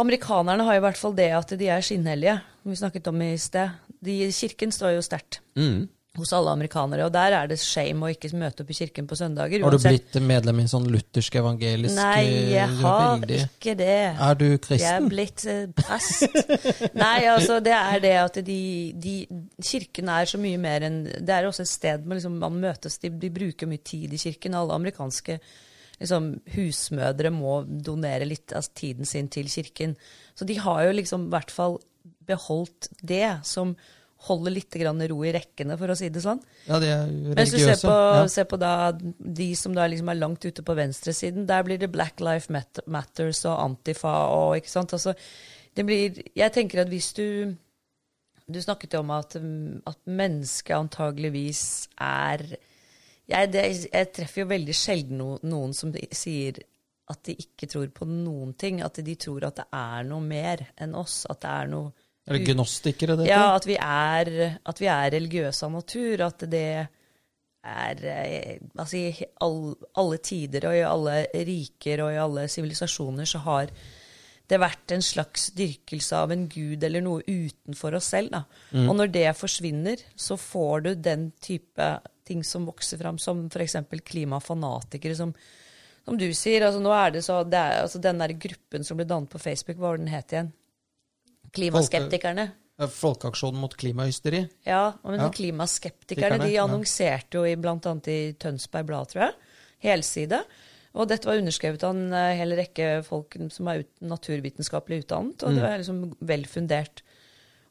B: Amerikanerne har i hvert fall det at de er skinnhellige, som vi snakket om i sted. De, kirken står jo sterkt
C: Mm.
B: Hos alle amerikanere, og der er det shame å ikke møte opp i kirken på søndager.
A: Har du blitt medlem i en sånn luthersk evangelisk
B: Nei, jeg
A: er
B: har
A: veldig-
B: ikke det.
A: Er du kristen?
B: Jeg er blitt eh, prest. Nei, altså det er det at de, de Kirken er så mye mer enn Det er også et sted liksom, man møtes, de, de bruker mye tid i kirken. Alle amerikanske liksom, husmødre må donere litt av tiden sin til kirken. Så de har jo liksom i hvert fall beholdt det som holder litt grann ro i rekkene, for å si det sånn.
A: Ja, de er
B: Mens du ser
A: religiøse.
B: på,
A: Ja.
B: ser på da, de som da liksom er langt ute på venstresiden, der blir det Black Life Matters og Antifa og ikke sant. Altså, det blir, jeg tenker at hvis du Du snakket jo om at, at mennesket antageligvis er jeg, det, jeg treffer jo veldig sjelden no, noen som sier at de ikke tror på noen ting. At de tror at det er noe mer enn oss. At det er noe
A: Er det gnostikere, det?
B: ja, at vi er, at vi er religiøse av natur. At det er eh, Altså, i all, alle tider og i alle riker og i alle sivilisasjoner så har det vært en slags dyrkelse av en gud eller noe utenfor oss selv. Da. Og når det forsvinner, så får du den type ting som vokser fram, som f.eks. klimafanatikere, som, som du sier. altså nå er det så, det er, altså Den der gruppen som ble dannet på Facebook, hva var den het igjen? Klimaskeptikerne.
A: Eh, Folkeaksjonen mot klimahysteri?
B: Ja, men
A: Ja.
B: klimaskeptikerne de annonserte jo i, annet i Tønsberg Blad, tror jeg. Helside. Og dette var underskrevet av en eh, hel rekke folk som er ut, naturvitenskapelig utdannet, og det var liksom vel fundert.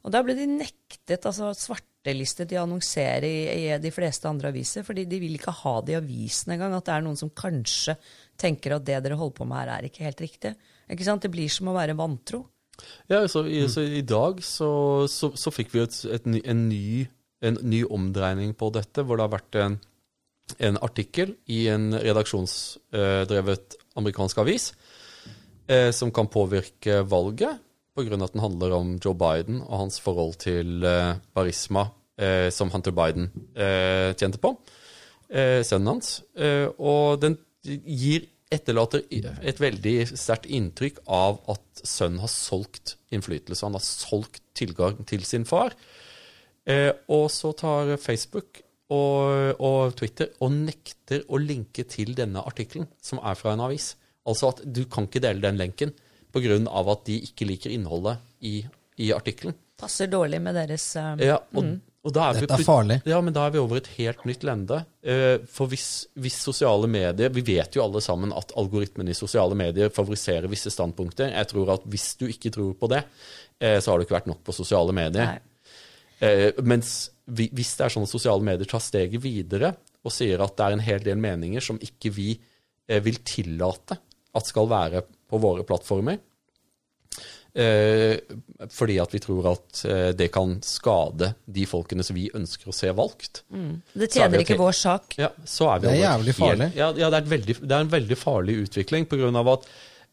B: Og da ble de nektet, altså svartelistet i å annonsere i, i de fleste andre aviser, fordi de vil ikke ha det i avisen engang, at det er noen som kanskje tenker at det dere holder på med her, er ikke helt riktig. Ikke sant? Det blir som å være vantro.
C: Ja, så i, så i dag så, så, så fikk vi et, et, en, ny, en ny omdreining på dette, hvor det har vært en, en artikkel i en redaksjonsdrevet amerikansk avis eh, som kan påvirke valget, pga. at den handler om Joe Biden og hans forhold til eh, barisma, eh, som Hunter Biden eh, tjente på, eh, sønnen hans. Eh, og den gir etterlater et veldig sterkt inntrykk av at sønnen har solgt innflytelse. Han har solgt tilgang til sin far. Eh, og så tar Facebook og, og Twitter og nekter å linke til denne artikkelen, som er fra en avis. Altså at du kan ikke dele den lenken pga. at de ikke liker innholdet i, i artikkelen.
B: Passer dårlig med deres um,
C: Ja, og, da er
A: Dette er farlig.
C: Ja, men da er vi over et helt nytt lende. Eh, For hvis, hvis sosiale medier Vi vet jo alle sammen at algoritmene i sosiale medier favoriserer visse standpunkter. Jeg tror at hvis du ikke tror på det, eh, så har du ikke vært nok på sosiale medier.
B: Nei.
C: Eh, mens hvis det er sånn at sosiale medier tar steget videre og sier at det er en hel del meninger som ikke vi vil tillate at skal være på våre plattformer, fordi at vi tror at eh, det kan skade de folkene som vi ønsker å se valgt,
B: Det
C: Så er
B: tjener ikke vår sak.
C: ja, så er vi
A: Det er jævlig farlig.
C: Helt, ja, ja det, er veldig, det er en veldig farlig utvikling på grunn av at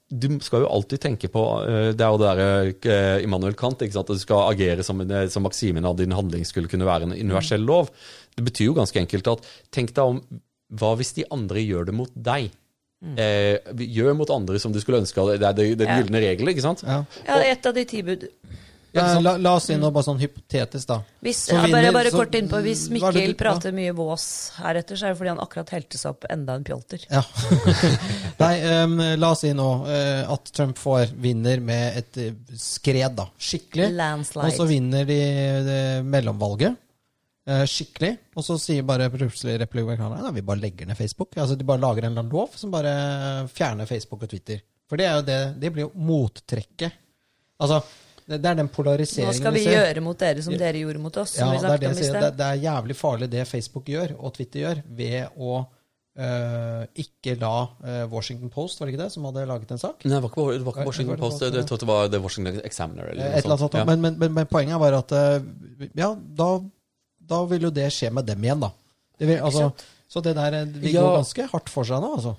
C: du skal jo alltid tenke på eh, Det er jo det der eh, Immanuel Kant, ikke sant? at du skal agere som, eh, som maksimen av din handling skulle kunne være en universell lov. Det betyr jo ganske enkelt at tenk deg om hva hvis de andre gjør det mot deg? Eh, gjør mot andre som du skulle ønske. Det er den
B: Ja.
C: gylne regel, ikke sant?
A: Ja.
B: Ja, et av de ti bud.
A: Ja, la, la oss si nå bare sånn hypotetisk, da.
B: Hvis,
A: Så
B: ja, bare, bare
A: så-
B: kort innpå, hvis Mikkel
A: du-
B: prater mye vås heretter, så er det fordi han akkurat helte seg opp enda en pjolter.
A: Ja. Nei, um, la oss si nå uh, at Trump får vinner med et eh, skred, da. Skikkelig.
B: Landslide.
A: Og så vinner de de mellomvalget. Eh, skikkelig. Og så sier bare plutselig republikanerne at vi bare legger ned Facebook. Altså De bare lager en eller annen lov som bare fjerner Facebook og Twitter. For det er jo det Det blir jo mottrekket. Altså, det, det er den polariseringen
B: Nå
A: Hva
B: skal vi
A: vi
B: gjøre mot dere som dere gjorde mot oss.
A: Ja,
B: som vi
A: det er, det, sier. det, det er jævlig farlig det Facebook gjør, og Twitter gjør, ved å øh, ikke la øh, Washington Post, var det ikke det, som hadde laget en sak?
C: Nei, det var ikke, det var ikke Washington
A: det
C: Post, jeg tror det var The Washington Examiner. Eller
A: Et
C: noe
A: eller annet
C: sånt.
A: sånt.
C: Ja.
A: Men, men, men, men poenget var at øh, ja, da, da vil jo det skje med dem igjen, da. Det vil, altså, så det der øh, vil
C: Ja.
A: gå ganske hardt for seg nå, altså.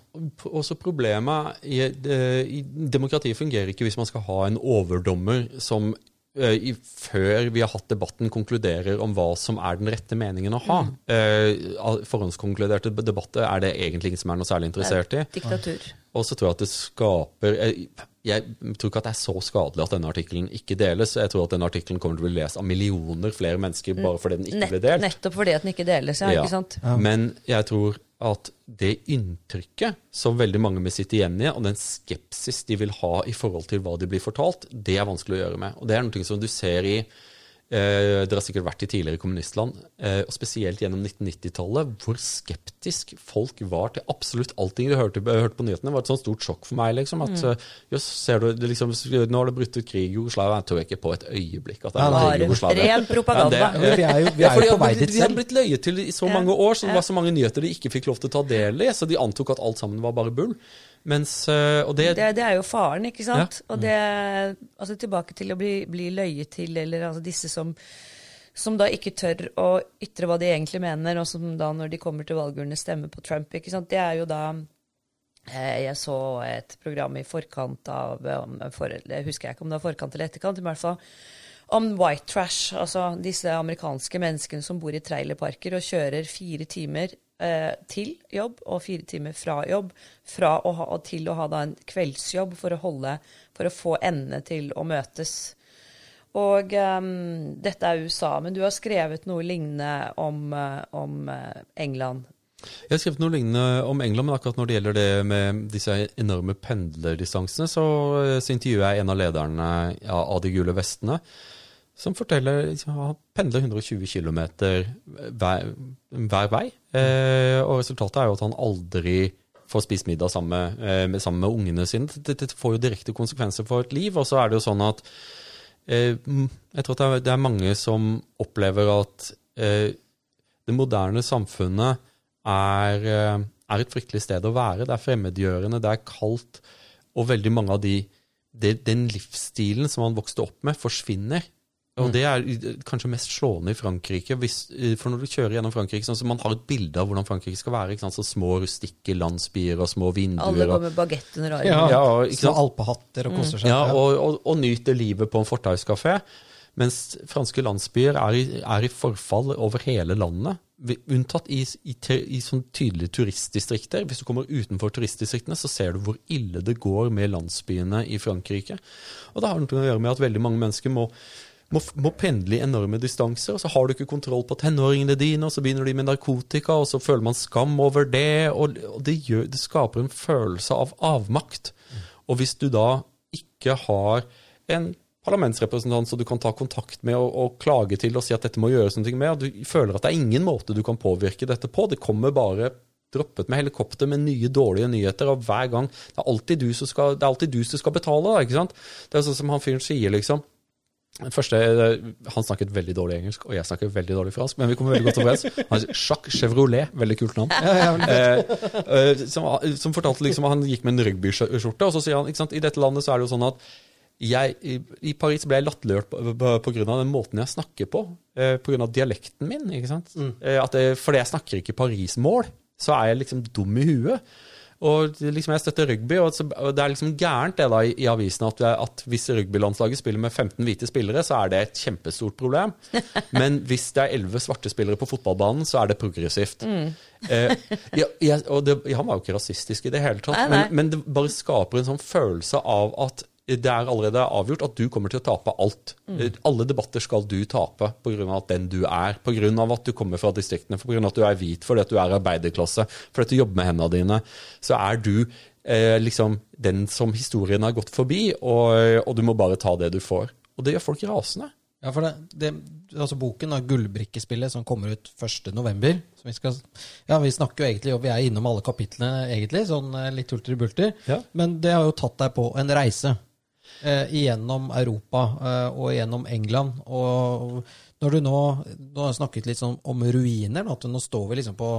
C: Også problemet i, i Demokratiet fungerer ikke hvis man skal ha en overdommer som eh, i, før vi har hatt debatten, konkluderer om hva som er den rette meningen å ha. Eh, forhåndskonkluderte debatter er det egentlig ingen som er noe særlig interessert i.
B: Diktatur.
C: Og så tror jeg at det skaper jeg, tror ikke at det er så skadelig at denne artikkelen ikke deles. Jeg tror at denne artikkelen kommer til å bli lest av millioner flere mennesker bare fordi den ikke
B: Nett,
C: ble delt.
B: nettopp fordi at den ikke deles, ja.
C: Ja.
B: ikke sant?
C: Men jeg tror at det inntrykket som veldig mange vil sitte igjen i, og den skepsis de vil ha i forhold til hva de blir fortalt, det er vanskelig å gjøre med. Og det er noe som du ser i eh, Dere har sikkert vært i tidligere kommunistland, eh, og spesielt gjennom 1990-tallet, hvor skeptisk folk var til absolutt allting de hørte, hørte på nyhetene. Det var et sånt stort sjokk for meg. liksom, at
B: Mm.
C: eh, jøss, ser du, det liksom, Nå har det brutt ut krig i Jugoslavia. Jeg tror ikke på et øyeblikk at det er krig i Jugoslavia.
B: Ren propaganda.
C: Ja, det-
A: Vi er jo, vi er jo
C: har
A: på vei
C: blitt-
A: selv.
C: Vi har blitt løyet til i så mange år, så det var så mange nyheter de ikke fikk lov til å ta del i, så de antok at alt sammen var bare bull. Mens, eh, og det,
B: Det, det er jo faren, ikke sant?
C: Ja.
B: Og det Altså tilbake til å bli, bli løyet til, eller altså disse som som da ikke tør å ytre hva de egentlig mener, og som da når de kommer til valgurnene stemmer på Trump. ikke sant? Det er jo da eh, Jeg så et program i forkant av for, Jeg husker jeg ikke om det var forkant eller etterkant, i hvert fall om white trash. Altså disse amerikanske menneskene som bor i trailerparker og kjører fire timer eh, til jobb og fire timer fra jobb, fra å ha, og til å ha da en kveldsjobb for å holde For å få endene til å møtes. Og um, dette er USA, men du har skrevet noe lignende om, eh, om eh, England.
C: Jeg har skrevet noe lignende om England, men akkurat når det gjelder det med disse enorme pendlerdistansene, så, så intervjuer jeg en av lederne av de gule vestene, som forteller liksom, han pendler 120 km hver, hver vei. Eh, og resultatet er jo at han aldri får spist middag sammen med, eh, sammen med ungene sine. Dette får jo direkte konsekvenser for et liv. Og så er det jo sånn at eh, jeg tror det er, det er mange som opplever at eh, det moderne samfunnet er, eh, er et fryktelig sted å være. Det er fremmedgjørende, det er kaldt, og veldig mange av de det, den livsstilen som han vokste opp med, forsvinner. Og det er eh, kanskje mest slående i Frankrike. Hvis, eh, for når du kjører gjennom Frankrike, sånn, så man har et bilde av hvordan Frankrike skal være. ikke sant? Så Små rustikke landsbyer og små vinduer.
B: Alle
C: og,
B: går med bagett under armen.
A: Ja,
C: Ja, ikke
A: Små alpehatter og koser seg.
C: ja, og, og, og nyter livet på en fortauskafé. Mens franske landsbyer er i, er i forfall over hele landet. Unntatt i, i, i sånn tydelige turistdistrikter. Hvis du kommer utenfor turistdistriktene, så ser du hvor ille det går med landsbyene i Frankrike. Og det har noe å gjøre med at veldig mange mennesker må, må, må pendle i enorme distanser, og så har du ikke kontroll på tenåringene dine, og så begynner de med narkotika, og så føler man skam over det, og, og det, gjør, det skaper en følelse av avmakt. Og hvis du da ikke har en parlamentsrepresentant som du kan ta kontakt med og, og klage til og si at dette må gjøres noe med, og du føler at det er ingen måte du kan påvirke dette på, det kommer bare droppet med helikopter med nye dårlige nyheter, og hver gang Det er alltid du som skal, du som skal betale, ikke sant? Det er sånn som han fyren sier, liksom. Den Første, han snakket veldig dårlig engelsk, og jeg snakker veldig dårlig fransk, men vi kommer veldig godt overens. Han sier Jacques Chevrolet, veldig kult navn. Eh, eh, som, som fortalte liksom han gikk med en rugbyskjorte, og så sier han ikke sant, i dette landet så er det jo sånn at jeg, i, I Paris ble jeg latterliggjort pga. den måten jeg snakker på, eh, pga. dialekten min. ikke sant? Eh, at det, fordi jeg snakker ikke Paris-mål, så er jeg liksom dum i huet. Og liksom jeg støtter rugby, og, det er liksom gærent det da i, i avisen at, at hvis rugbylandslaget spiller med 15 hvite spillere, så er det et kjempestort problem. Men hvis det er 11 svarte spillere på fotballbanen, så er det progressivt. Eh, ja, jeg, og det, han var jo ikke rasistisk i det hele tatt,
B: Nei, nei.
C: Men, men det bare skaper en sånn følelse av at det er allerede avgjort at du kommer til å tape alt. Mm. Alle debatter skal du tape pga. den du er, pga. at du kommer fra distriktene, pga. at du er hvit, fordi at du er arbeiderklasse, fordi at du jobber med hendene dine. Så er du eh, liksom den som historien har gått forbi, og, og du må bare ta det du får. Og det gjør folk rasende.
A: Ja, for det, det, altså Boken av Gullbrikkespillet som kommer ut 1.11. Vi, skal, ja, vi snakker jo egentlig, og vi er innom alle kapitlene, egentlig, sånn eh, litt hulter i bulter.
C: Ja.
A: Men det har jo tatt deg på en reise eh, igjennom Europa eh, og igjennom England. Og når du nå, nå har jeg snakket litt sånn om ruiner, at nå står vi liksom på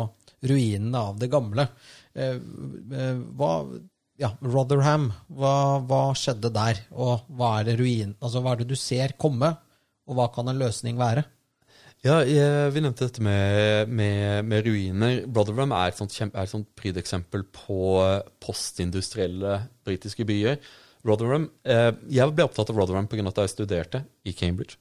A: ruinene av det gamle. Eh, eh, hva ja, Rotherham, hva, hva skjedde der? Og hva er det ruin, altså hva er det du ser komme? Og hva kan en løsning være?
C: Ja, jeg, Vi nevnte dette med, med, med ruiner. Rotherham er et sånt, er et sånt prydeksempel på postindustrielle britiske byer. Rotherham, eh, Jeg ble opptatt av Rotherham pga. at jeg studerte i Cambridge.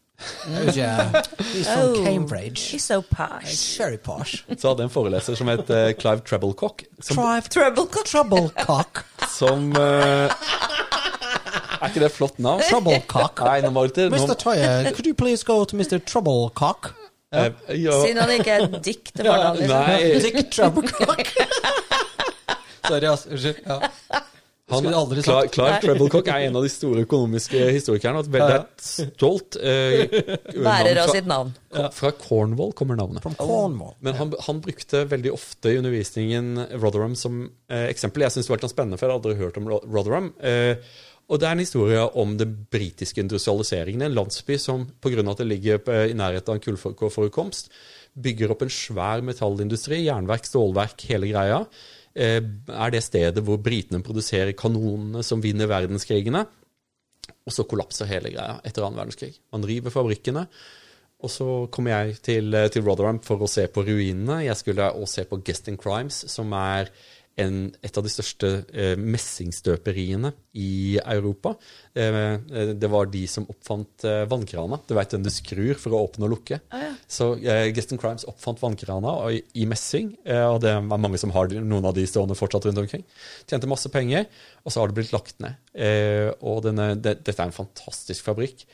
A: Yeah. He's from
B: Oh,
A: Cambridge.
B: He's so posh.
A: Very posh.
C: Så hadde jeg en foreleser som het uh, Clive Treblecock, som,
A: Tribe
B: Troublecock.
C: Som uh, Er ikke det flott navn?
A: Troublecock.
C: Nei, nå var det
A: Mr.
C: nå,
A: Toye, could you please go to Mr. Troublecock?
C: Uh, ja,
B: Siden han ikke er dick til fornavn. Liksom.
C: Nei,
A: Dick Troublecock. Sorry, altså. Unnskyld. Ja.
C: Han,
A: sagt.
C: Clive Treblecock er en av de store økonomiske historikerne. og et veldig stolt eh,
B: Bærer av sitt navn.
C: Fra Cornwall kommer navnet.
A: Cornwall.
C: Men han, han brukte veldig ofte i undervisningen Rotherham som eh, eksempel. Jeg syns det var litt spennende, for jeg hadde aldri hørt om Rotherham. Eh, og det er en historie om den britiske industrialiseringen. En landsby som pga. at det ligger i nærheten av en kullforekomst, bygger opp en svær metallindustri, jernverk, stålverk, hele greia. Eh, er det stedet hvor britene produserer kanonene som vinner verdenskrigene. Og så kollapser hele greia etter annen verdenskrig. Man river fabrikkene. Og så kommer jeg til, til Rotherham for å se på ruinene. Jeg skulle også se på Guest in Crimes, som er en, et av de største eh, messingstøperiene i Europa. Eh, eh, det var de som oppfant eh, vannkrana. Du vet den du skrur for å åpne og lukke. Så eh, Guest in Crimes oppfant vannkrana i, i messing, eh, og det er mange som har noen av de stående fortsatt rundt omkring. Tjente masse penger, og så har det blitt lagt ned. Eh, og denne, det, dette er en fantastisk fabrikk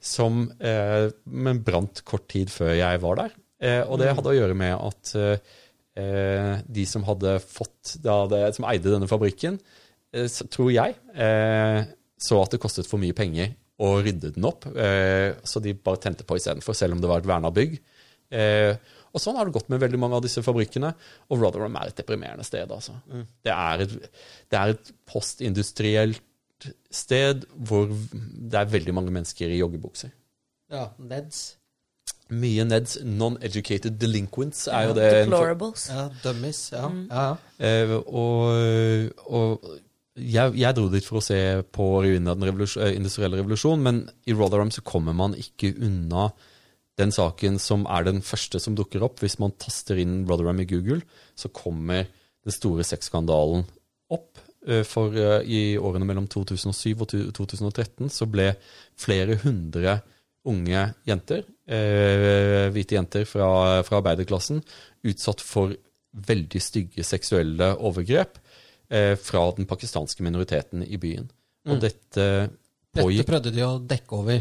C: som eh, men brant kort tid før jeg var der. Eh, og det hadde å gjøre med at de som hadde fått det, som eide denne fabrikken, eh, tror jeg, eh, så at det kostet for mye penger å rydde den opp. Eh, så de bare tente på istedenfor, selv om det var et verna bygg. Eh, og sånn har det gått med veldig mange av disse fabrikkene. Og Rotherham er et deprimerende sted, altså. Det, er et, det er et postindustrielt sted hvor det er veldig mange mennesker i joggebukser.
A: Ja, Neds.
C: Mye Neds non-educated delinquents er jo det.
B: Deplorables.
A: Ja, dummies. Ja. ja.
C: Uh, og, og jeg, jeg dro dit for å se på ruinene av den revolus eh, industrielle revolusjonen, men i Rotherham så kommer man ikke unna den saken som er den første som dukker opp. Hvis man taster inn Rotherham i Google, så kommer den store sexskandalen opp. Eh, for i årene mellom 2007 og 2013 så ble flere hundre unge jenter, eh, hvite jenter fra, fra arbeiderklassen, utsatt for veldig stygge seksuelle overgrep eh, fra den pakistanske minoriteten i byen. Og
A: Mm.
C: dette
A: Dette prøvde de å dekke over.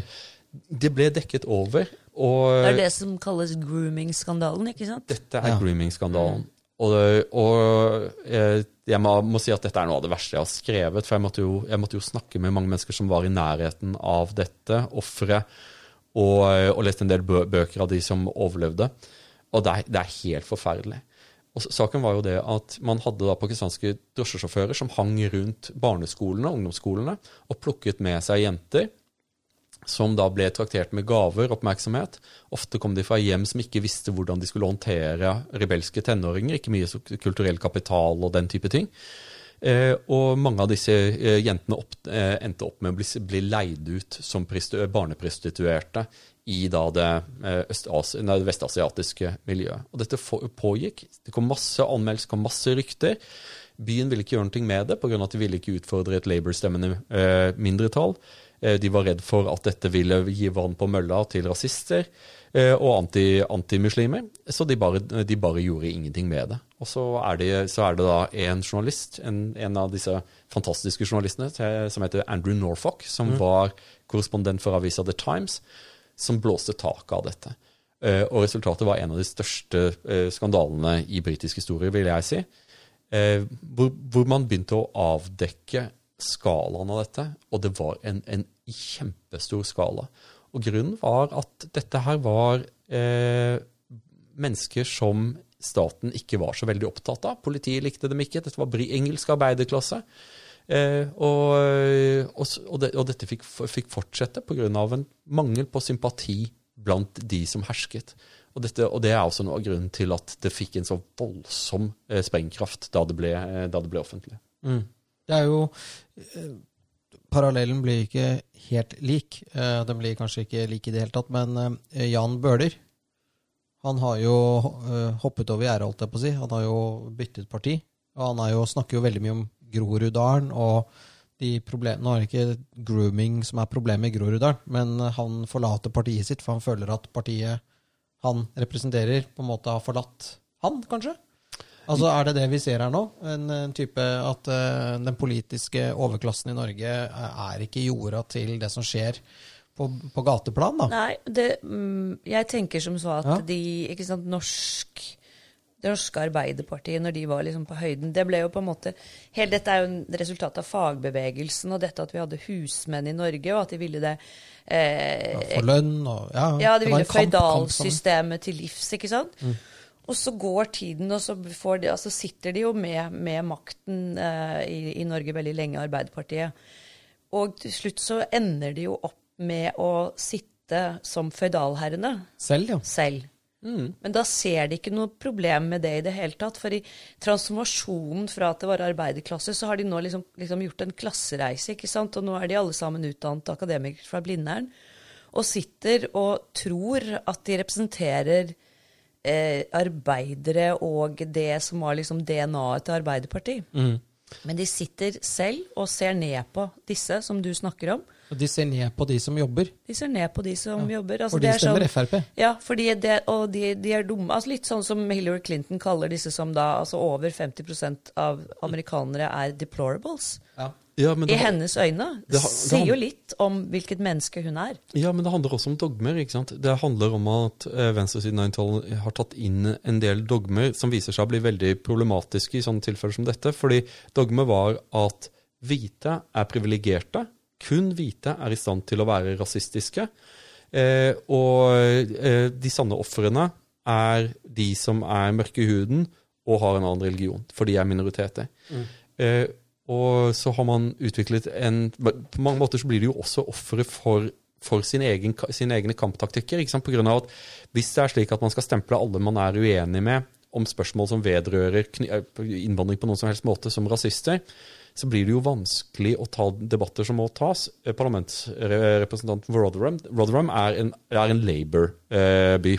C: Det ble dekket over, og
B: Det er det som kalles grooming-skandalen, ikke sant?
C: dette er
A: Ja.
C: grooming-skandalen. Og, og eh, jeg må, må si at dette er noe av det verste jeg har skrevet. For jeg måtte, jo, jeg måtte jo snakke med mange mennesker som var i nærheten av dette, ofre, og, og leste en del bø bøker av de som overlevde. Og det er, det er helt forferdelig. Og Saken var jo det at man hadde da pakistanske drosjesjåfører som hang rundt barneskolene og ungdomsskolene og plukket med seg jenter som da ble traktert med gaver, oppmerksomhet. Ofte kom de fra hjem som ikke visste hvordan de skulle håndtere rebelske tenåringer, ikke mye kulturell kapital og den type ting. Eh, og mange av disse eh, jentene opp, eh, endte opp med å bli, bli leid ut som barneprostituerte i det, nei, vestasiatiske miljøet. Og dette pågikk. Det kom masse anmeldelser, kom masse rykter. Byen ville ikke gjøre noe med det, pga. at de ville ikke utfordre et Labour-stemmende mindretall. De var redd for at dette ville gi vann på mølla til rasister og og anti, antimuslimer, så de bare, de bare gjorde ingenting med det. Og så er det, så er det da en journalist, en, en av disse fantastiske journalistene, til- som heter Andrew Norfolk, som var korrespondent for avisa The Times, som blåste taket av dette. Uh, og resultatet var en av de største uh, skandalene i britisk historie, vil jeg si. Uh, hvor, hvor man begynte å avdekke skalaen av dette, og det var en, en kjempestor skala. Og grunnen var at dette her var mennesker som staten ikke var så veldig opptatt av. Politiet likte dem ikke. Dette var engelsk arbeiderklasse. Eh, og, og, og, det, og dette fikk, fikk fortsette pga. en mangel på sympati blant de som hersket. Og, dette, det er også noe av grunnen til at det fikk en så voldsom eh, sprengkraft da det ble, eh, da det ble offentlig.
A: Mm. Det er jo eh, Parallellen blir ikke helt lik. Eh, Den blir kanskje ikke lik i det hele tatt, men Jan Bøhler han har jo eh, hoppet over gjerdet, holdt jeg på å si. Han har jo byttet parti. Og han jo, snakker jo veldig mye om Groruddalen og de problemene Nå er det ikke grooming som er problemet i Groruddalen, men han forlater partiet sitt, for han føler at partiet han representerer, på en måte har forlatt han, kanskje? Altså Er det det vi ser her nå? En, en type At uh, den politiske overklassen i Norge er ikke jorda til det som skjer på, på gateplan, da?
B: Nei, det, mm, jeg tenker som så at
A: Ja.
B: de ikke sant, norsk det norske Arbeiderpartiet, når de var liksom på høyden Det ble jo på en måte Hele dette er jo en resultat av fagbevegelsen og dette at vi hadde husmenn i Norge, og at de ville det eh,
A: For lønn og Ja,
B: Ja, de
A: det
B: ville føydalsystemet til livs, ikke sant? Og så går tiden, og så får de, altså sitter de jo med, med makten eh, i, i Norge veldig lenge, Arbeiderpartiet. Og til slutt så ender de jo opp med å sitte som føydalherrene
A: Selv, ja.
B: selv. Men da ser de ikke noe problem med det i det hele tatt. For i transformasjonen fra at det var arbeiderklasse, så har de nå liksom, liksom gjort en klassereise, ikke sant. Og nå er de alle sammen utdannet akademikere fra Blindern. Og sitter og tror at de representerer eh, arbeidere og det som var liksom DNA-et til Arbeiderpartiet. Men de sitter selv og ser ned på disse som du snakker om.
A: Og de ser ned på de som jobber.
B: De ser ned på de som jobber. Altså,
A: og de
B: det er
A: stemmer
B: sånn-
A: Frp.
B: Ja, fordi det, og de, de er dumme. Altså litt sånn som Hillary Clinton kaller disse som da altså over 50% av amerikanere er deplorables.
A: Ja.
C: Ja, men
B: I hennes øyne.
C: det har- det
B: sier jo litt om hvilket menneske hun er.
C: ja, men det handler også om dogmer. ikke sant? Det handler om at eh, venstresiden av 90-tallet har tatt inn en del dogmer som viser seg å bli veldig problematiske i sånne tilfeller som dette. Fordi dogmet var at hvite er privilegerte. Kun hvite er i stand til å være rasistiske. Eh, og eh, de sanne ofrene er de som er mørke i huden og har en annen religion, for de er minoriteter. Eh, og så har man utviklet en På mange måter så blir de jo også ofre for, for sin egen, sine egne kamptaktikker. ikke sant? På grunn av at hvis det er slik at man skal stemple alle man er uenig med om spørsmål som vedrører innvandring på noen som helst måte, som rasister, så blir det jo vanskelig å ta debatter som må tas. Eh, Parlamentsrepresentanten for Rotherham, Rotherham er en, er en Labour-by.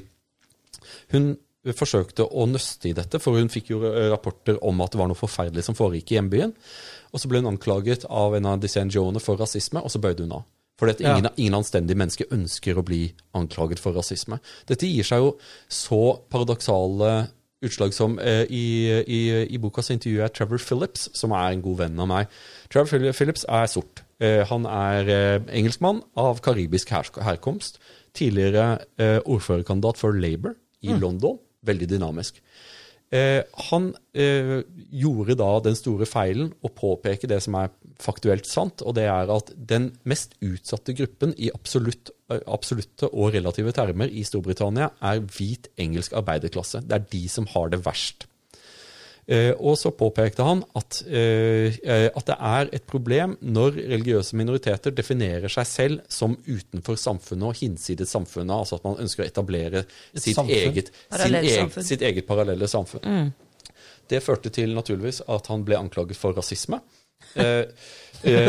C: Hun forsøkte å nøste i dette, for hun fikk jo rapporter om at det var noe forferdelig som foregikk i hjembyen. Og så ble hun anklaget av en av disse NGO-ene for rasisme, og så bøyde hun av. For ingen, ja. ingen anstendige mennesker ønsker å bli anklaget for rasisme. Dette gir seg jo så paradoksale utslag som eh, i, i, i, boka så intervjuer jeg Trevor Phillips, som er en god venn av meg. Trevor Phillips er sort. Eh, han er eh, engelskmann av karibisk her, herkomst. Tidligere eh, ordførerkandidat for Labour i mm. London. Veldig dynamisk. Eh, han eh, gjorde da den store feilen å påpeke det som er faktuelt sant, og det er at den mest utsatte gruppen i absolutt, eh, absolutte og relative termer i Storbritannia er hvit engelsk arbeiderklasse. Det er de som har det verst. Eh, og så påpekte han at, eh, at, det er et problem når religiøse minoriteter definerer seg selv som utenfor samfunnet og hinsides samfunnet. Altså at man ønsker å etablere sitt eget, eget, sitt eget, parallelle samfunn. Mm. Det førte til naturligvis at han ble anklaget for rasisme. Eh,
A: eh,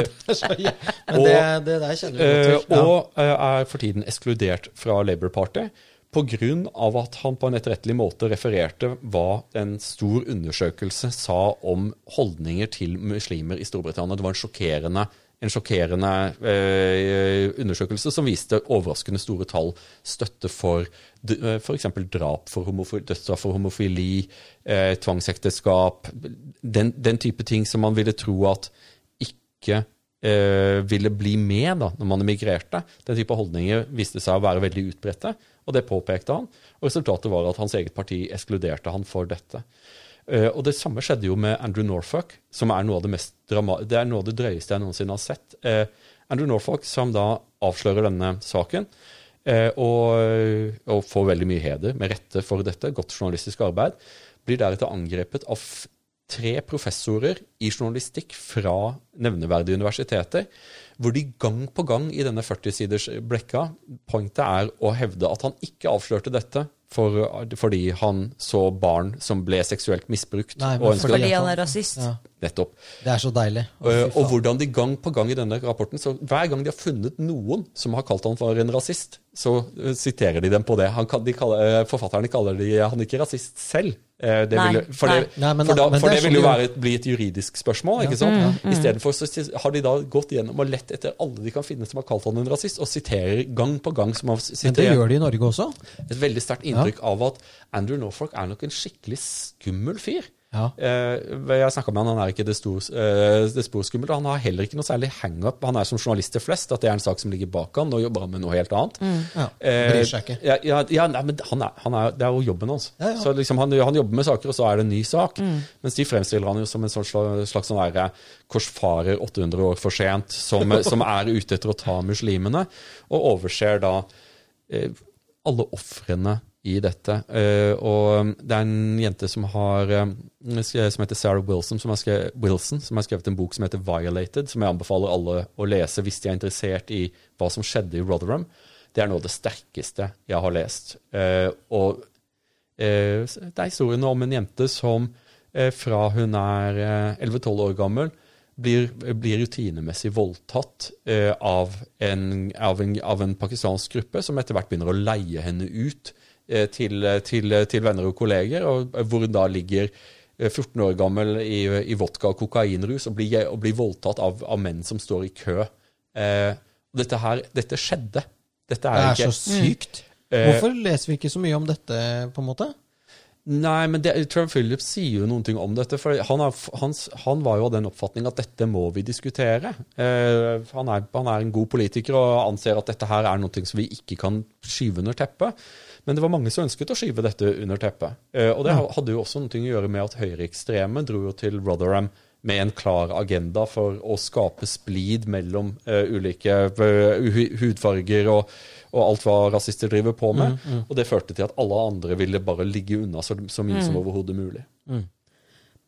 A: og, det, det der kjenner du godt
C: til. Ja. Og er for tiden ekskludert fra Labour Party pga. at han på en etterrettelig måte refererte hva en stor undersøkelse sa om holdninger til muslimer i Storbritannia. Det var en sjokkerende, en sjokkerende eh, undersøkelse som viste overraskende store tall støtte for eh, f.eks. drap for dødsstraff for homofili, eh, tvangsekteskap, den, den, type ting som man ville tro at ikke eh, ville bli med da, når man emigrerte. Den type holdninger viste seg å være veldig utbredte. Og det påpekte han. Og resultatet var at hans eget parti ekskluderte han for dette. Uh, og det samme skjedde jo med Andrew Norfolk, som er noe av det det er noe av det drøyeste jeg noensinne har sett. Uh, Andrew Norfolk, som da avslører denne saken, uh, og, og, får veldig mye heder med rette for dette, godt journalistisk arbeid, blir deretter angrepet av tre professorer i journalistikk fra nevneverdige universiteter hvor de gang på gang i denne 40-siders blekka Pointet er å hevde at han ikke avslørte dette for, fordi han så barn som ble seksuelt misbrukt.
B: Nei, fordi han er rasist. Ja.
C: Nettopp.
A: Det er så deilig.
C: Og, og hvordan de gang på gang i denne rapporten så Hver gang de har funnet noen som har kalt han for en rasist, så uh, siterer de dem på det. Han, de kaller, uh, forfatterne kaller de, han ikke rasist selv. Det vil, for, det, nei, men, for, da, for det, det vil jo være, bli et juridisk spørsmål. ikke sant? Mm, mm. Istedenfor så har de da gått gjennom og lett etter alle de kan finne som har kalt han en rasist, og siterer gang på gang. som har
A: Men det gjør de i Norge også?
C: Et veldig sterkt inntrykk ja. av at Andrew Norfolk er nok en skikkelig skummel fyr. Ja. Eh, jeg snakka med han, han er ikke det, stor, eh, det sporskummelte. Han har heller ikke noe særlig hangup. Han er som journalister flest, at det er en sak som ligger bak han. Nå jobber han med noe helt annet. Mm.
A: Ja, Bryr seg ikke.
C: Ja, ja, ja nei, men han er, han er, det er jo jobben hans. Ja, så liksom han, han, jobber med saker, og så er det en ny sak. Mm. Mens de fremstiller han jo som en slags, slags sånn der, korsfarer 800 år for sent, som, som er ute etter å ta muslimene, og overser da eh, alle ofrene i dette. Uh, og det er en jente som har um, som heter Sarah Wilson som, skrevet, Wilson, som har skrevet en bok som heter 'Violated', som jeg anbefaler alle å lese hvis de er interessert i hva som skjedde i Rotherham. Det er noe av det sterkeste jeg har lest. Uh, og uh, det er historien om en jente som fra hun er 11-12 år gammel, blir, blir rutinemessig voldtatt av en, av, en, av en pakistansk gruppe, som etter hvert begynner å leie henne ut Eh, til, til, til, venner og kolleger, og hvor hun da ligger 14 eh, år gammel i, i vodka og kokainrus og blir, og blir voldtatt av, av, menn som står i kø. Eh, dette her, dette skjedde. Dette
A: er, det er ikke, så sykt. Mm. Hvorfor leser vi ikke så mye om dette, på en måte?
C: Nei, men det, Trump Phillips sier jo noen ting om dette. for Han, er, han, han var jo av den oppfatning at dette må vi diskutere. Eh, han, er, han, er, en god politiker og anser at dette her er noe som vi ikke kan skyve under teppet. Men det var mange som ønsket å skyve dette under teppet. Eh, og det hadde jo også noe å gjøre med at høyreekstreme dro jo til Rotherham med en klar agenda for å skape splid mellom uh, ulike uh, hudfarger og, og, alt hva rasister driver på med. Mm, mm. Og det førte til at alle andre ville bare ligge unna så, så mye mm. som overhodet mulig. Mm.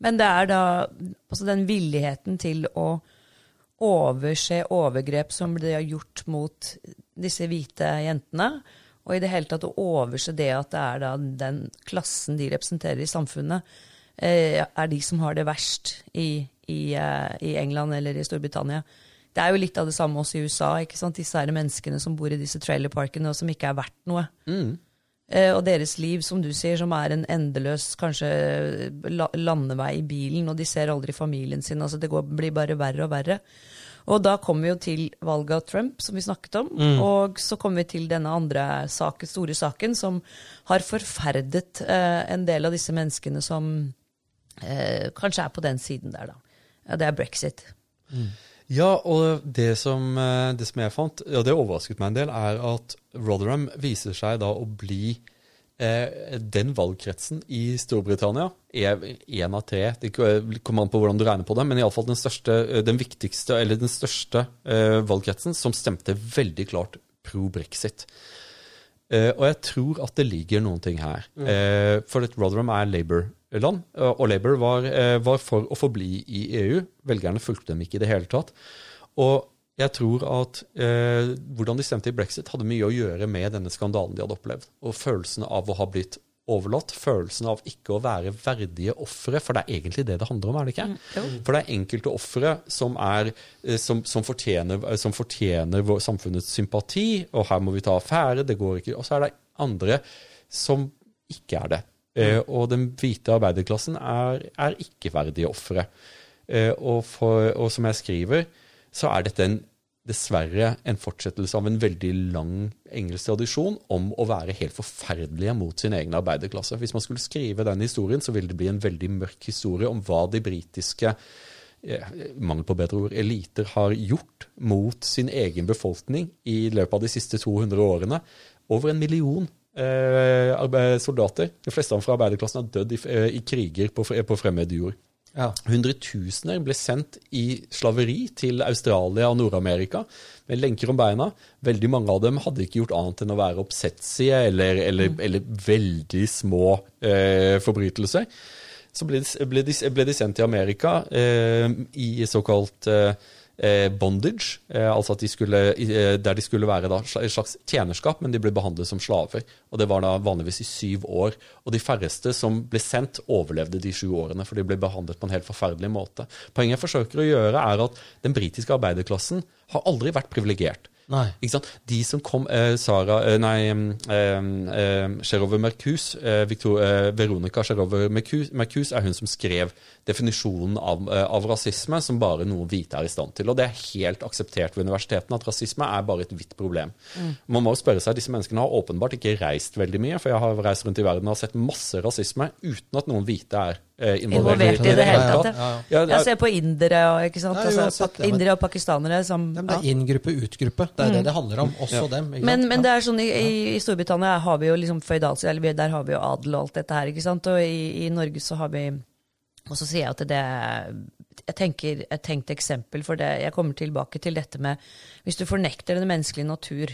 B: Men det er da altså den villigheten til å overse overgrep som ble gjort mot disse hvite jentene, og i det hele tatt å overse det at det er da den klassen de representerer i samfunnet, eh, er de som har det verst i, i, eh, i England eller i Storbritannia. Det er jo litt av det samme også i USA. ikke sant? Disse her menneskene som bor i disse trailerparkene og som ikke er verdt noe. Eh, og deres liv, som du sier, som er en endeløs kanskje la landevei i bilen, og de ser aldri familien sin. altså Det går, blir bare verre og verre. Og da kommer vi jo til valget av Trump, som vi snakket om. Og så kommer vi til denne andre saken, store saken, som har forferdet eh, en del av disse menneskene som eh, kanskje er på den siden der, da. Ja, det er brexit.
C: Ja, og det som, eh, det som jeg fant, og det overrasket meg en del, er at Rotherham viser seg da å bli eh, den valgkretsen i Storbritannia. er Én av tre, det kommer an på hvordan du regner på det, men iallfall den største, eh, den viktigste, eller den største eh, valgkretsen som stemte veldig klart pro brexit. Eh, og jeg tror at det ligger noen ting her. Eh, for at Rotherham er Labour-land, og og Labour var, eh, var for å forbli i EU. Velgerne fulgte dem ikke i det hele tatt. Og jeg tror at eh, hvordan de stemte i brexit, hadde mye å gjøre med denne skandalen de hadde opplevd. Og følelsen av å ha blitt overlatt, følelsen av ikke å være verdige ofre, for det er egentlig det det handler om, er det ikke? For det er enkelte ofre som, eh, som, som, fortjener, eh, som fortjener vår- samfunnets sympati, og her må vi ta affære, det går ikke. Og så er det andre som ikke er det. Eh, og den hvite arbeiderklassen er, er ikke verdige ofre. Eh, og, og som jeg skriver, så er dette en, dessverre en fortsettelse av en veldig lang engelsk tradisjon om å være helt forferdelige mot sin egen arbeiderklasse. Hvis man skulle skrive den historien, så ville det bli en veldig mørk historie om hva de britiske eh, mangel på bedre ord, eliter har gjort mot sin egen befolkning i løpet av de siste 200 årene. Over en million eh, soldater, de fleste av dem fra arbeiderklassen, har dødd i, eh, i kriger på, på fremmed jord.
A: Ja.
C: Hundretusener ble sendt i slaveri til Australia og Nord-Amerika med lenker om beina. Veldig mange av dem hadde ikke gjort annet enn å være oppsetsige eller, eller, eller veldig små eh, forbrytelser. Så ble de, ble, de, ble de sendt til Amerika eh, i såkalt eh, bondage, eh, altså de skulle, eh, der de skulle være da, et slags tjenerskap, men de ble behandlet som slaver. Og det var da vanligvis i syv år. Og de færreste som ble sendt, overlevde de sju årene, for de ble behandlet på en helt forferdelig måte. Poenget jeg forsøker å gjøre, er at den britiske arbeiderklassen har aldri vært privilegert. De som kom eh, Sara eh, Nei, eh, eh, Sherove Mercus, eh, Victor, eh, Veronica Cherover Mercus, Mercus er hun som skrev definisjonen av, eh, av rasisme som bare noen hvite er i stand til. Og det er helt akseptert ved universitetene at rasisme er bare et hvitt problem. Man må jo spørre seg, Disse menneskene har åpenbart ikke reist veldig mye, for jeg har reist rundt i verden og har sett masse rasisme uten at noen hvite er eh,
B: Involvert i det hele tatt.
A: ja,
B: ja. Jeg ser på indere og ikke sant?
A: Ja,
B: Altså, indere og pakistanere som
A: Ja, det er inngruppe, utgruppe. Det er det det handler om. Også dem.
B: Men, men det er sånn, i, i- i Storbritannia har vi jo liksom føydals, eller der har vi jo adel og alt dette her, ikke sant? Og i, i Norge så har vi Og så sier jeg at det Jeg tenker et tenkt eksempel for det. Jeg kommer tilbake til dette med Hvis du fornekter den menneskelige natur,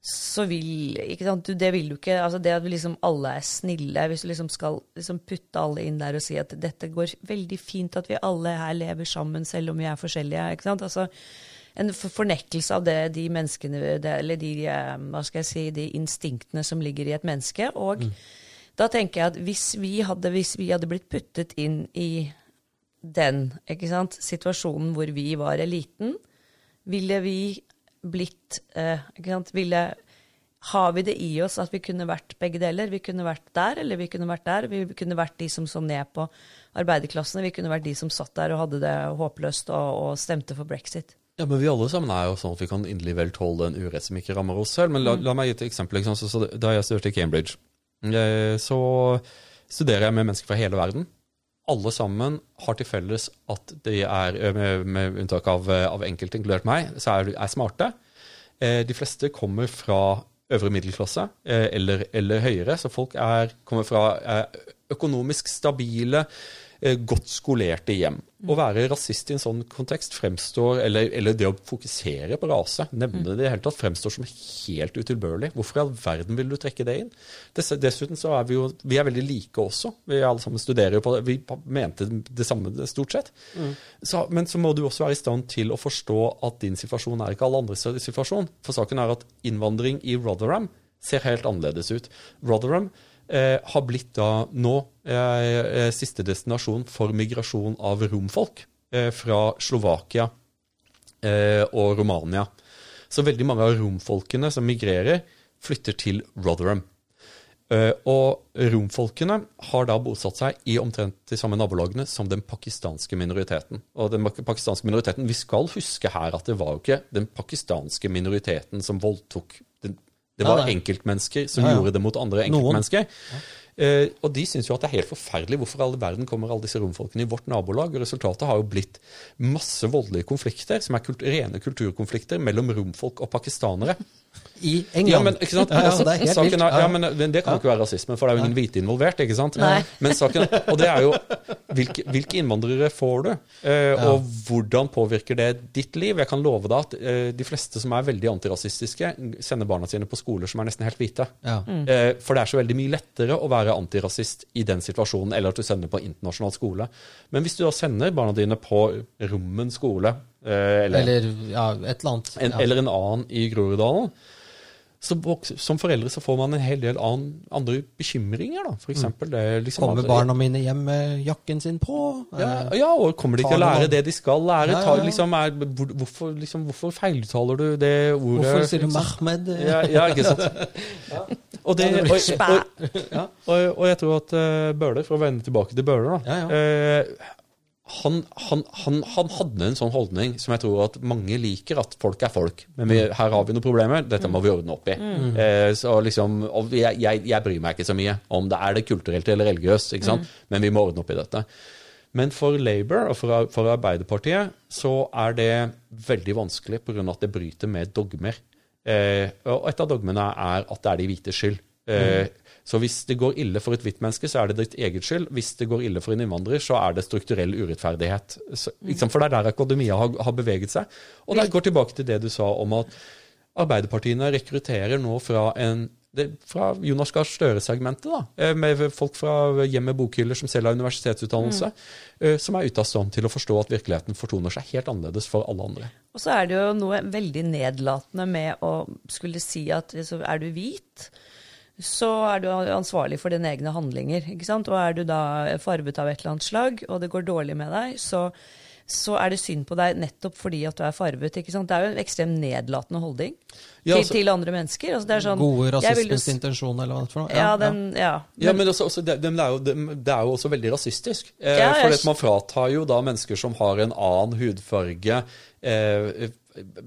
B: så vil ikke sant, du, Det vil du ikke. altså Det at vi liksom alle er snille, hvis du liksom skal liksom putte alle inn der og si at dette går veldig fint at vi alle her lever sammen selv om vi er forskjellige. ikke sant, altså en for- fornektelse av det, de menneskene, det, eller de, eh, hva skal jeg si, de instinktene som ligger i et menneske. Og da tenker jeg at hvis vi, hadde, hvis vi hadde blitt puttet inn i den ikke sant, situasjonen hvor vi var eliten, ville vi blitt eh, ville, Har vi det i oss at vi kunne vært begge deler? Vi kunne vært der, eller vi kunne vært der. Vi kunne vært de som så ned på arbeiderklassene. Vi kunne vært de som satt der og hadde det håpløst og, og stemte for brexit.
C: Ja, men vi alle sammen er jo sånn at vi kan inderlig vel tåle en urett som ikke rammer oss selv. Men la, la meg gi et eksempel. Så, så, da jeg studerte i Cambridge, eh, så studerer jeg med mennesker fra hele verden. Alle sammen har til felles at de er, eh, med, med unntak av, eh, av enkelte, inkludert meg, så er, er smarte. Eh, De fleste kommer fra øvre middelklasse eller, eller høyere, så folk er, kommer fra økonomisk stabile, godt skolerte hjem. Å være rasist i en sånn kontekst fremstår, eller, eller det å fokusere på rase, nevne det i hele tatt, fremstår som helt utilbørlig. Hvorfor i all verden vil du trekke det inn? Dessuten så er vi jo vi er veldig like også. Vi alle sammen studerer jo på det. Vi mente det samme stort sett. Så, men så må du også være i stand til å forstå at din situasjon er ikke alle andres situasjon. For saken er at innvandring i Rotherham ser helt annerledes ut. Rotherham eh, har blitt da nå eh, siste destinasjon for migrasjon av romfolk eh, fra Slovakia eh, og Romania. Så veldig mange av romfolkene som migrerer, flytter til Rotherham. Eh, og romfolkene har da bosatt seg i omtrent de samme nabolagene som den pakistanske minoriteten. Og den pakistanske minoriteten, Vi skal huske her at det var jo ikke den pakistanske minoriteten som voldtok. Det, var enkeltmennesker som
A: Ja, ja.
C: gjorde det mot andre enkeltmennesker. Uh, og de syns jo at det er helt forferdelig hvorfor i all verden kommer alle disse romfolkene i vårt nabolag. Og resultatet har jo blitt masse voldelige konflikter, som er kult rene kulturkonflikter mellom romfolk og pakistanere.
A: I England.
C: Ja, men, ikke sant?
A: Ja, ja, det er helt
C: saken er-
A: Ja.
C: ja, men det det kan jo ikke være rasisme, for det er jo ingen hvite involvert. ikke sant?
B: Nei.
C: Men saken, og det er jo hvilke, hvilke innvandrere får du, eh, og hvordan påvirker det ditt liv? Jeg kan love deg at eh, de fleste som er veldig antirasistiske, sender barna sine på skoler som er nesten helt hvite.
A: Ja.
C: Eh, For det er så veldig mye lettere å være antirasist i den situasjonen, eller at du sender på internasjonal skole. Men hvis du da sender barna dine på Rommen skole, eller,
A: Eller ja, et eller annet.
C: en,
A: ja.
C: eller en annen i Groruddalen, så som foreldre så får man en hel del annen, andre bekymringer. da. For eksempel, det liksom
A: Kommer barna mine hjem med jakken sin på?
C: ja,
A: Eh,
C: ja, og kommer de til å lære det de skal lære?
A: Ja, ja,
C: Ta, liksom, er, hvor, hvorfor, liksom, hvorfor feiluttaler du det ordet?
A: Hvorfor sier du? Mahmed?
C: Ja, ja, ikke sant? Og, det, og, og, og, jeg tror at uh, Bøhler, for å vende tilbake til Bøhler, da, eh, han, han, han, han hadde en sånn holdning som jeg tror at mange liker, at folk er folk. Men vi,
A: Mm.
C: her har vi noen problemer, dette må vi ordne opp i. Eh, så liksom, og jeg, jeg, jeg bryr meg ikke så mye om det er det kulturelt eller religiøst, ikke sant? men vi må ordne opp i dette. Men for Labour og for, for Arbeiderpartiet så er det veldig vanskelig pga. at det bryter med dogmer. Eh, og et av dogmene er at det er de hvites skyld. Eh, Så hvis det går ille for et hvitt menneske, så er det ditt eget skyld. Hvis det går ille for en innvandrer, så er det strukturell urettferdighet. Så. For det er der akademia har, har beveget seg. Og det går tilbake til det du sa om at arbeiderpartiene rekrutterer nå fra en det, fra Jonas Gahr Støre-segmentet, eh, med folk fra hjem med bokhyller som selv har universitetsutdannelse, mm. som er ute av stand til å forstå at virkeligheten fortoner seg helt annerledes for alle andre.
B: Og så er det jo noe veldig nedlatende med å skulle si at så er du hvit, så er du ansvarlig for dine egne handlinger. ikke sant? Og er du da farvet av et eller annet slag, og det går dårlig med deg, så, så er det synd på deg nettopp fordi at du er farvet. ikke sant? Det er jo en ekstremt nedlatende holdning
C: Ja,
B: til,
C: altså-
B: til andre mennesker. Altså, sånn,
A: Gode
B: vil
A: rasismens
B: s-
A: intensjon, eller hva det er for noe?
B: Ja, den, ja.
C: Ja, men også, også, det, det, er jo, det, det er jo også veldig rasistisk. Eh,
B: Ja,
C: for at man fratar jo da mennesker som har en annen hudfarge, eh,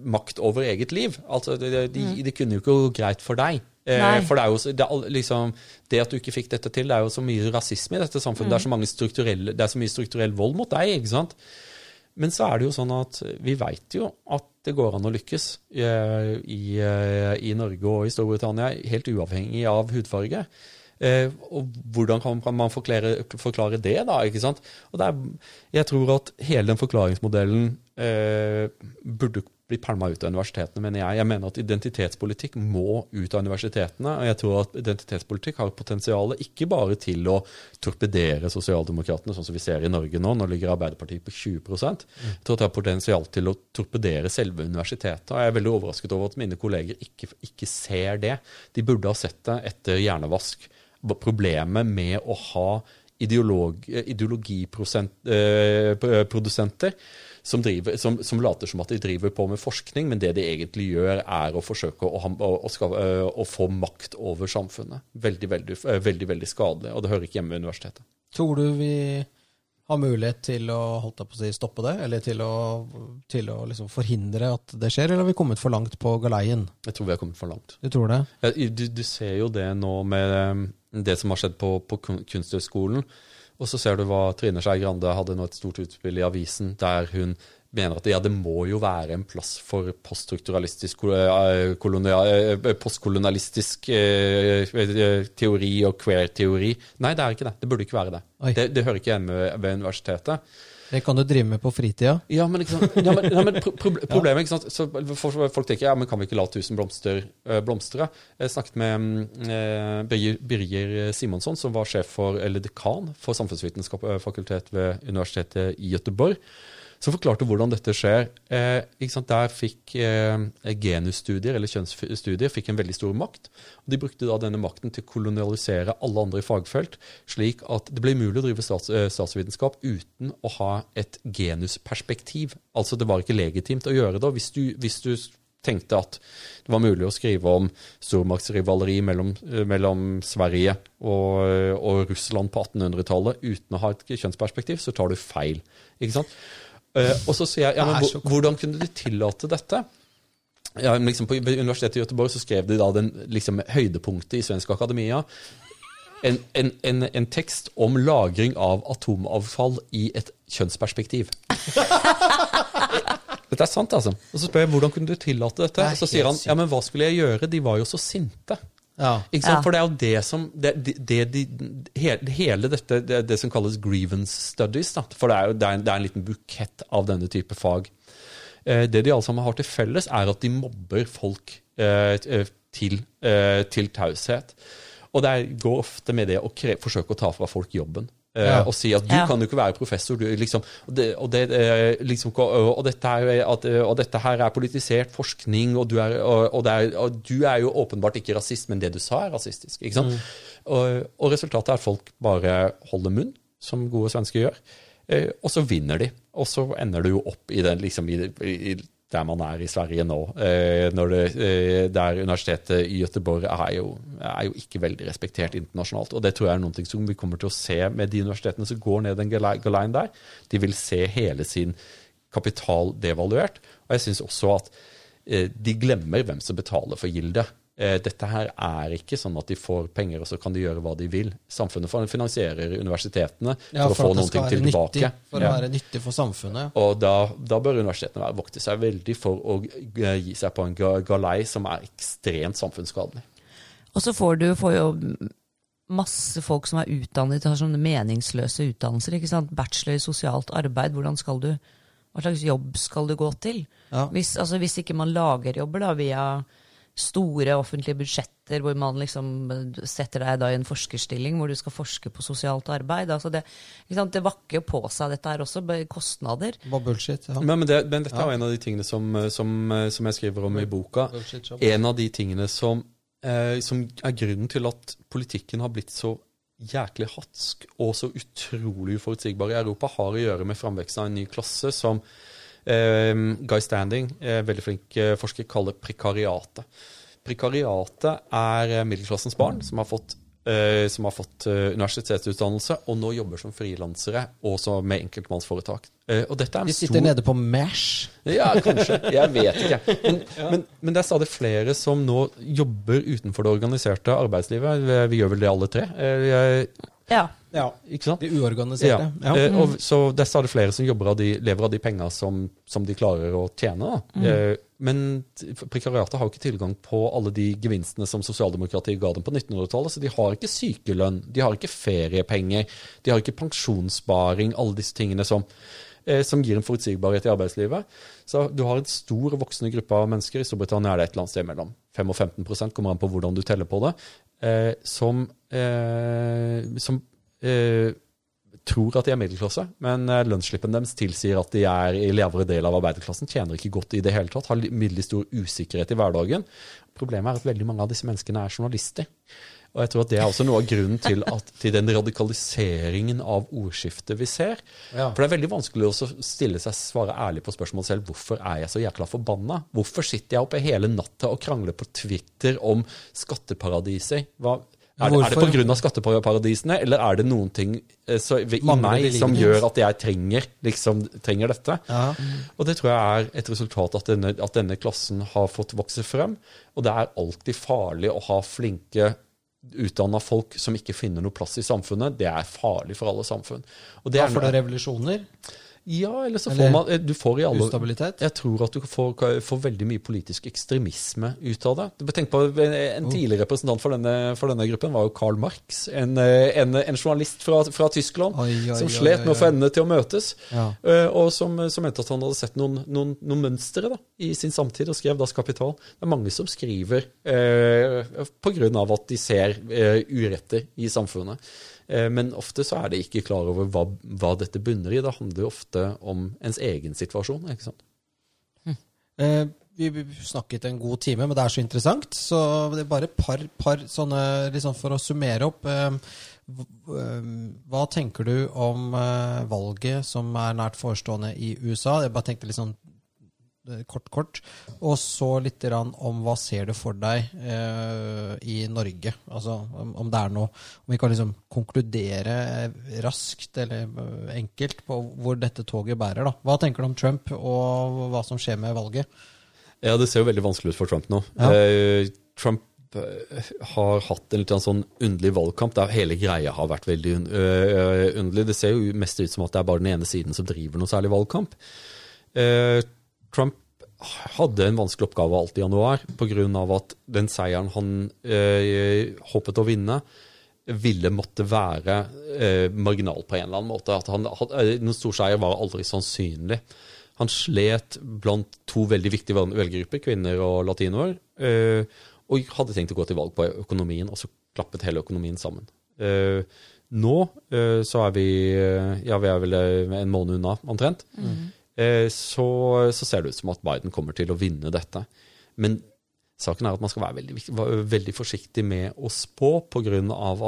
C: makt over eget liv. Altså, det, det, de, det kunne jo ikke gå greit for deg. Eh, for det er jo det, er liksom, det at du ikke fikk dette til, det er jo så mye rasisme i dette samfunnet. Det, er så mange det er så mye strukturell vold mot deg. ikke sant? Men så er det jo sånn at vi veit jo at det går an å lykkes eh, i, eh, i Norge og i Storbritannia, helt uavhengig av hudfarge. Eh, og hvordan kan, kan man forklare, forklare det, da? ikke sant? Og er, jeg tror at hele den forklaringsmodellen eh, burde bli pælma ut av universitetene, mener jeg. Jeg mener at identitetspolitikk må ut av universitetene. Og jeg tror at identitetspolitikk har potensial ikke bare til å torpedere sosialdemokratene, sånn som vi ser i Norge nå. Nå ligger Arbeiderpartiet på 20 Jeg tror at det har potensial til å torpedere selve universitetet. Og jeg er veldig overrasket over at mine kolleger ikke, ikke ser det. De burde ha sett det etter hjernevask. Problemet med å ha ideolog, ideologiprodusenter som, driver, som, som later som at de driver på med forskning, men det de egentlig gjør, er å forsøke å, å, å, ska- øh, å få makt over samfunnet. Veldig, veldig, øh, veldig, veldig skadelig, og det hører ikke hjemme ved universitetet.
A: Tror du vi har mulighet til å si, stoppe det, eller til å, til å liksom forhindre at det skjer, eller har vi kommet for langt på galeien?
C: Jeg tror vi har kommet for langt.
A: Du tror det?
C: Du, du ser jo det nå med um, det som har skjedd på, på Kunsthøgskolen. Og så ser du hva Trine Skei Grande hadde nå et stort utspill i avisen der hun mener at ja, det må jo være en plass for poststrukturalistisk eh, eh, postkolonialistisk eh, eh, teori og queer-teori. Nei, det er ikke det. Det burde ikke være det. Det, det hører ikke hjemme ved universitetet.
A: Det kan du drive med på fritida.
C: Ja, men, sant? Ja, men, ja, men pro proble- problemet ikke sant? Så folk tenker ja, men kan vi ikke la tusen blomster eh, blomstre? Jeg snakket med eh, Birger, Birger Simonsson, som var sjef for, eller dekan for samfunnsvitenskap ved Universitetet i Göteborg, som forklarte hvordan dette skjer. Eh? Der fikk eh, genusstudier eller kjønnsstudier fikk en veldig stor makt. og De brukte da denne makten til å kolonialisere alle andre fagfelt, slik at det ble mulig å drive stats, eh, statsvitenskap uten å ha et genusperspektiv. Altså Det var ikke legitimt å gjøre det. Hvis du, hvis du tenkte at det var mulig å skrive om stormaktsrivaleri mellom, eh, mellom Sverige og, og, Russland på 1800-tallet uten å ha et kjønnsperspektiv, så tar du feil. Ikke sant? Uh, og så sier jeg ja, men hvordan kunne de tillate dette? Ja, liksom på Universitetet i Göteborg så skrev de da den liksom, høydepunktet i Svensk Akademia. En, en, en, en, tekst om lagring av atomavfall i et kjønnsperspektiv. Dette er sant, altså. Og så spør jeg hvordan kunne du tillate dette? Og så sier han ja, men hva skulle jeg gjøre, de var jo så sinte. Ja. Ikke sant? Ja. For det er jo det som det, det, det, Hele dette, det, som kalles grievance studies, da. for det er jo det er en, det er en liten bukett av denne type fag. Eh, det de alle sammen har til felles, er at de mobber folk eh, eh til, eh, til taushet. Og det går ofte med det å forsøke å ta fra folk jobben. Eh, ja. og si at du ja. kan jo ikke være professor, du, liksom, og, det, og, det, eh, liksom, og, dette er, at, og, dette her er politisert forskning, og du er, er, du er, jo åpenbart ikke rasist, men det du sa, er rasistisk. ikke sant? Mm. Og, resultatet er at folk bare holder munn, som gode svensker gjør, eh, og så vinner de. Og så ender du jo opp i, den, liksom, i, i der man er i Sverige nå. Eh, det, eh, der Universitetet i Göteborg er jo, er jo, ikke veldig respektert internasjonalt. Og det tror jeg er noe som vi kommer til å se med de universitetene som går ned den galeien der. De vil se hele sin kapital devaluert. Og jeg syns også at eh, de glemmer hvem som betaler for gildet. Eh, dette her er ikke sånn at de får penger, og så kan de gjøre hva de vil. Samfunnet finansierer universitetene
A: ja,
C: for, for, å få noen ting tilbake.
A: Nyttig, for å være nyttig for samfunnet.
C: Og da, da bør universitetene være, vokte seg veldig for å gi seg på en galei som er ekstremt samfunnsskadelig.
B: Og så får du får jo masse folk som er utdannet, har sånne meningsløse utdannelser. ikke sant? Bachelor i sosialt arbeid, hvordan skal du, hva slags jobb skal du gå til? Ja. Hvis, altså, hvis ikke man lager jobber da via store offentlige budsjetter hvor man liksom setter deg da i en forskerstilling hvor du skal forske på sosialt arbeid. Altså det, det vakker jo på seg, dette her også kostnader.
A: Bare bullshit, ja.
C: Men, men, det, men dette ja. er en av de tingene som, som, som, jeg skriver om i boka. En av de tingene som, eh, som er grunnen til at politikken har blitt så jæklig hatsk og så utrolig uforutsigbar i Europa, har å gjøre med framveksten av en ny klasse som Guy Standing, uh, veldig flink uh, forsker, kaller prekariatet. Prekariatet er eh, middelklassens barn som har fått, som har fått universitetsutdannelse og nå jobber som frilansere og med enkeltmannsforetak. og
A: De sitter stor... nede på Mash?
C: Ja, kanskje. Jeg vet ikke. Men, ja. men, men, det er stadig flere som nå jobber utenfor det organiserte arbeidslivet. Vi gjør vel det alle tre. Jeg,
B: ja.
A: Ja, ikke sant? De uorganiserte. Ja. ja.
C: Eh, og, så det er det flere som av de, lever av de penger som, som, de klarer å tjene. Mm. Eh, men prekariatet har jo ikke tilgang på alle de gevinstene som sosialdemokratiet ga dem på 1900-tallet. Så de har ikke sykelønn, de har ikke feriepenger, de har ikke pensjonssparing, alle disse tingene som, eh, som gir en forutsigbarhet i arbeidslivet. Så du har en stor og voksende gruppe av mennesker, i Storbritannia er det et eller annet sted mellom 5 og 15 kommer an på hvordan du teller på det, eh, som, som eh, tror at de er middelklasse, men eh, lønnsslippen deres tilsier at de er i lavere del av arbeiderklassen, tjener ikke godt i det hele tatt, har middels stor usikkerhet i hverdagen. Problemet er at veldig mange av disse menneskene er journalister. Og jeg tror at Det er også noe av grunnen til, at, til den radikaliseringen av ordskiftet vi ser. Ja. For det er veldig vanskelig å stille seg, svare ærlig på spørsmålet selv hvorfor er jeg så jækla forbanna. Hvorfor sitter jeg oppe hele natta og krangler på Twitter om skatteparadiser? Hva, er det, er det pga. skatteparadisene, eller er det noen ting eh, så, i meg som gjør at jeg trenger, liksom, trenger dette? Ja. Og det tror jeg er et resultat at denne, at denne klassen har fått vokse frem. Og det er alltid farlig å ha flinke utdanna folk som ikke finner noe plass i samfunnet. Det er farlig for alle samfunn.
A: Og det ja, for det er revolusjoner?
C: Ja, eller så får man eh, du får i alle,
A: Ustabilitet?
C: Jeg tror at du får, får, veldig mye politisk ekstremisme ut av det. Tenk på En tidligere representant for denne, for denne gruppen var jo Karl Marx. En, eh, en, en journalist fra, fra Tyskland oi, oi, som slet med å få endene til å møtes. Ja. Eh, og som, som, mente at han hadde sett noen, noen, noen mønstre da, i sin samtid, og skrev Das Kapital. Det er mange som skriver eh, pga. at de ser eh, uretter i samfunnet. Eh, Men ofte så er de ikke klar over hva, hva dette bunner i. Det handler jo ofte om ens egen situasjon. ikke sant?
A: Eh, vi snakket en god time, men det er så interessant. Så det er bare et par, par sånne liksom For å summere opp. Eh, eh, hva tenker du om eh, valget som er nært forestående i USA? Jeg bare tenkte litt sånn eh, kort, kort. Og så litt om hva ser du for deg eh, i Norge? Altså om, om det er noe Om vi kan liksom konkludere eh, raskt eller eh, enkelt på hvor dette toget bærer. da. Hva tenker du om Trump, og hva som skjer med valget?
C: Ja, det ser jo veldig vanskelig ut for Trump nå.
A: Ja.
C: Eh, Trump eh, har hatt en litt sånn underlig valgkamp der hele greia har vært veldig un underlig. Det ser jo mest ut som at det er bare den ene siden som driver noe særlig valgkamp. Eh, Trump hadde en vanskelig oppgave alt i januar pga. at den seieren han eh, håpet å vinne, ville måtte være eh, marginal på en eller annen måte. At han, eh, en stor seier var aldri sannsynlig. Han slet blant to veldig viktige vel- velgergrupper, kvinner og latinoer, eh, og hadde tenkt å gå til valg på økonomien, og så klappet hele økonomien sammen. Eh, nå eh, så er vi ja, vi er vel en måned unna, omtrent. Eh, så, så ser det ut som at Biden kommer til å vinne dette. Men saken er at man skal være veldig, veldig forsiktig med å spå, pga.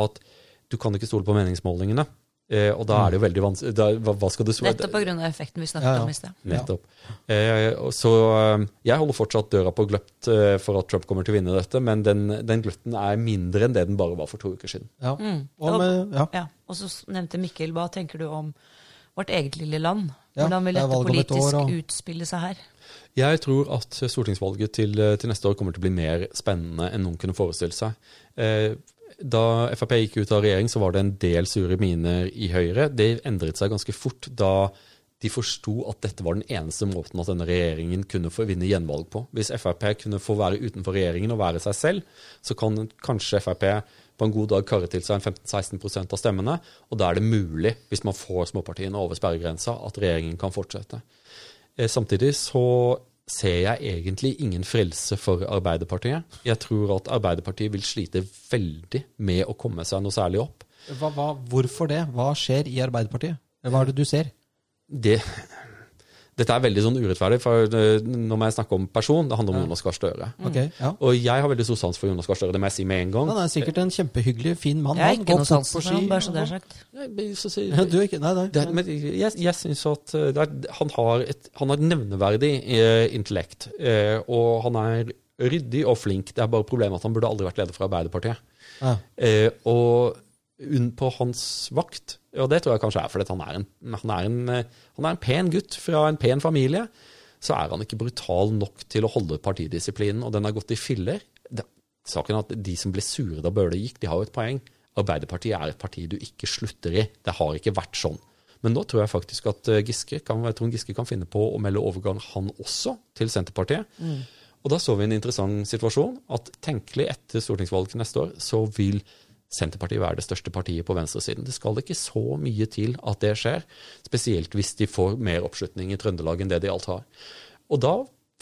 C: at du kan ikke stole på meningsmålingene. Eh, og da er det jo veldig vanskelig da, hva, hva skal du svare?
B: Nettopp pga. effekten vi snakket
A: Ja, ja.
B: om i sted.
C: Nettopp. Eh, så eh, Jeg holder fortsatt døra på gløtt eh, for at Trump kommer til å vinne dette, men den, den gløtten er mindre enn det den bare var for to uker siden.
A: Ja.
B: Mm.
A: Og med, ja.
B: Ja, og så nevnte Mikkel, hva tenker du om vårt eget lille land? Hvordan vil dette politisk
A: år, og-
B: utspille seg her?
C: Jeg tror at stortingsvalget til, eh, til neste år kommer til å bli mer spennende enn noen kunne forestille seg. Eh, Da Frp gikk ut av regjering, så var det en del sure miner i Høyre. Det endret seg ganske fort da de forsto at dette var den eneste måten at denne regjeringen kunne få vinne gjenvalg på. Hvis Frp kunne få være utenfor regjeringen og være seg selv, så kan kanskje Frp på en god dag karre til seg en 15-16% av stemmene, og da er det mulig, hvis man får småpartiene over sperregrensa, at regjeringen kan fortsette. Eh, Samtidig så ser jeg egentlig ingen frelse for Arbeiderpartiet. Jeg tror at Arbeiderpartiet vil slite veldig med å komme seg noe særlig opp.
A: Hva, hva, hvorfor det? Hva skjer i Arbeiderpartiet? Hva er det du ser?
C: Det, dette er veldig sånn urettferdig, for når nå må jeg snakke om person. Det handler om Jonas Gahr Støre.
A: Okay, ja.
C: Og jeg har veldig stor sans for Jonas Gahr Støre, det må jeg si med en gang.
A: Han er sikkert en kjempehyggelig, fin mann.
B: Jeg har ikke noe sans for ham, bare så det er sagt.
C: Nei, men så
A: Ja, du er ikke Nei, nei.
C: Det, men jeg, jeg syns at eh, det er, han, har et, han har et nevneverdig eh, intellekt, eh, og han er ryddig og flink. Det er bare problemet at han burde aldri vært leder for Arbeiderpartiet.
A: Ja.
C: Eh, og på hans vakt, og det tror jeg kanskje er fordi han er, en, han, er en, eh, han er en pen gutt fra en pen familie, så er han ikke brutal nok til å holde partidisiplinen, og den har gått i filler. Det, saken er at De som ble sure da Bøhler gikk, de har jo et poeng. Arbeiderpartiet er et parti du ikke slutter i. Det har ikke vært sånn. Men nå tror jeg faktisk at eh, Giske kan, Trond Giske kan finne på å melde overgang, han også, til Senterpartiet. Og da så vi en interessant situasjon, at tenkelig etter stortingsvalget neste år, så vil Senterpartiet være det største partiet på venstresiden. Det skal ikke så mye til at det skjer, spesielt hvis de får mer oppslutning i Trøndelag enn det de alt har. Og da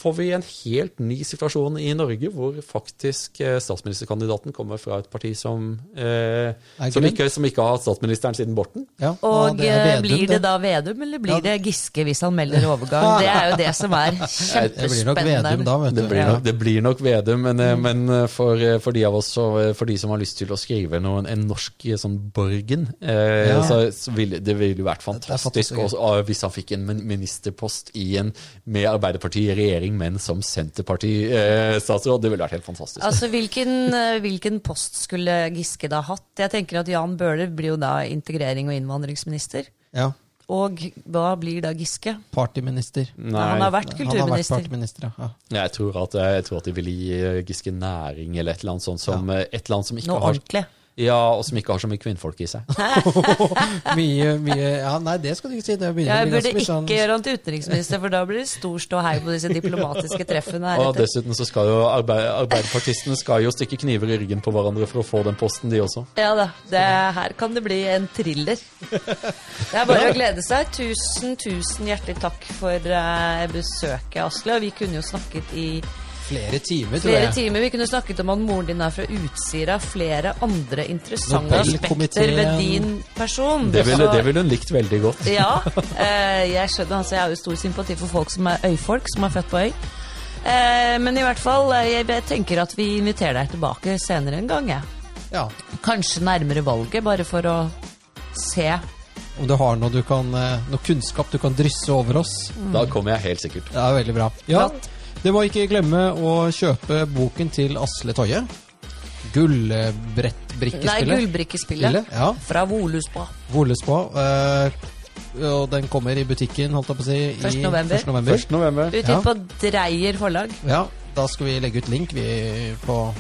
C: får vi en helt ny situasjon i Norge, hvor faktisk eh, statsministerkandidaten kommer fra et parti som, eh, som, ikke, som ikke har hatt statsministeren siden Borten.
A: Ja,
B: Og
A: det er
B: eh,
A: Vedum,
B: blir det da Vedum, eller blir
A: Ja.
B: det Giske hvis han melder overgang? Det er jo det som er
A: Det blir nok
B: kjempespennende.
A: Vedum da, vet du.
C: Det blir, nok, det blir nok Vedum, men, mm. men eh, for, eh, for de av oss så, eh, for de som har lyst til å skrive noen, en norsk eh, sånn Borgen, eh,
A: Ja.
C: så, så ville det ville vært fantastisk
A: fantastisk,
C: også, hvis han fikk en ministerpost i en, med Arbeiderpartiet i regjering, men som Senterparti-statsråd. det ville vært helt fantastisk.
B: Altså, hvilken, eh, hvilken post skulle Giske da hatt? Jeg tenker at Jan Bøhler blir jo da integrering- og innvandringsminister.
A: Ja,
B: Og hva blir da Giske?
A: Partyminister.
C: Nei,
B: Han har vært
A: Han har vært
B: kulturminister.
A: ja.
C: jeg, tror at, jeg tror at de ville gi eh, Giske næring eller et eller annet sånt som, ja. et eller annet som ikke
B: Noe
C: har
B: ordentlig.
C: Ja, og som ikke har så mye kvinnfolk i seg.
A: Mye, mye Ja, nei, det skal du ikke si. Det begynner
B: Jeg burde ikke
A: sånn
B: gjøre han til utenriksminister, for da blir det stor ståhei på disse diplomatiske treffene. her
C: Og dessuten så skal jo arbeid, Arbeiderpartistene skal jo stikke kniver i ryggen på hverandre for å få den posten, de også.
B: Ja da, det, her kan det bli en thriller. Det er bare å glede seg. Tusen, tusen hjertelig takk for eh, besøket, Asle. Og vi kunne jo snakket i
A: Flere timer, tror
B: Flere
A: jeg.
B: timer. Vi kunne snakket om at moren din er fra Utsira. Flere andre interessante aspekter ved din person.
C: Det ville, det ville hun likt veldig godt.
B: Ja, eh, jeg skjønner. Altså, jeg har jo stor sympati for folk som er øyfolk, som er født på øy. Eh, men i hvert fall, eh, jeg tenker at vi inviterer deg tilbake senere en gang. jeg.
A: Ja.
B: Kanskje nærmere valget, bare for å se.
A: Om du har noe, du kan, eh, noe kunnskap du kan drysse over oss.
C: Da kommer jeg helt sikkert.
A: Det er veldig bra. Ja,
B: Flott.
A: Det må ikke glemme å kjøpe boken til Asle Toje. Gullbrettbrikkespillet.
B: Nei, gullbrikkespillet.
A: Ja.
B: Fra Voluspa.
A: Voluspa. eh, og den kommer i butikken, holdt jeg på å si,
B: 1. november.
A: 1. november.
C: 1. november.
B: Ute
A: Ja.
B: på Dreyer forlag.
A: Ja, da skal vi legge ut link vi, på,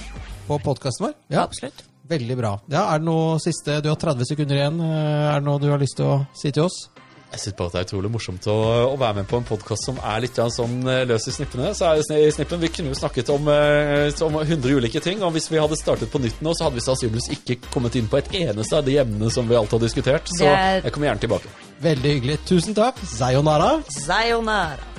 A: på podkasten vår. Ja,
B: Absolutt.
A: Veldig bra. Ja, er det noe siste Du har 30 sekunder igjen. Eh, Er det noe du har lyst til å si til oss?
C: Jeg synes bare at det er utrolig morsomt å, å være med på en podkast som er litt sånn eh, løs i snippene. Så er det i snippen, Vi kunne jo snakket om, eh, om 100 ulike ting, og hvis vi hadde startet på nytt nå, så hadde vi sannsynligvis ikke kommet inn på et eneste av de emnene som vi alt har diskutert. Så jeg kommer gjerne tilbake.
A: Veldig hyggelig. Tusen takk. Sayonara.
B: Sayonara.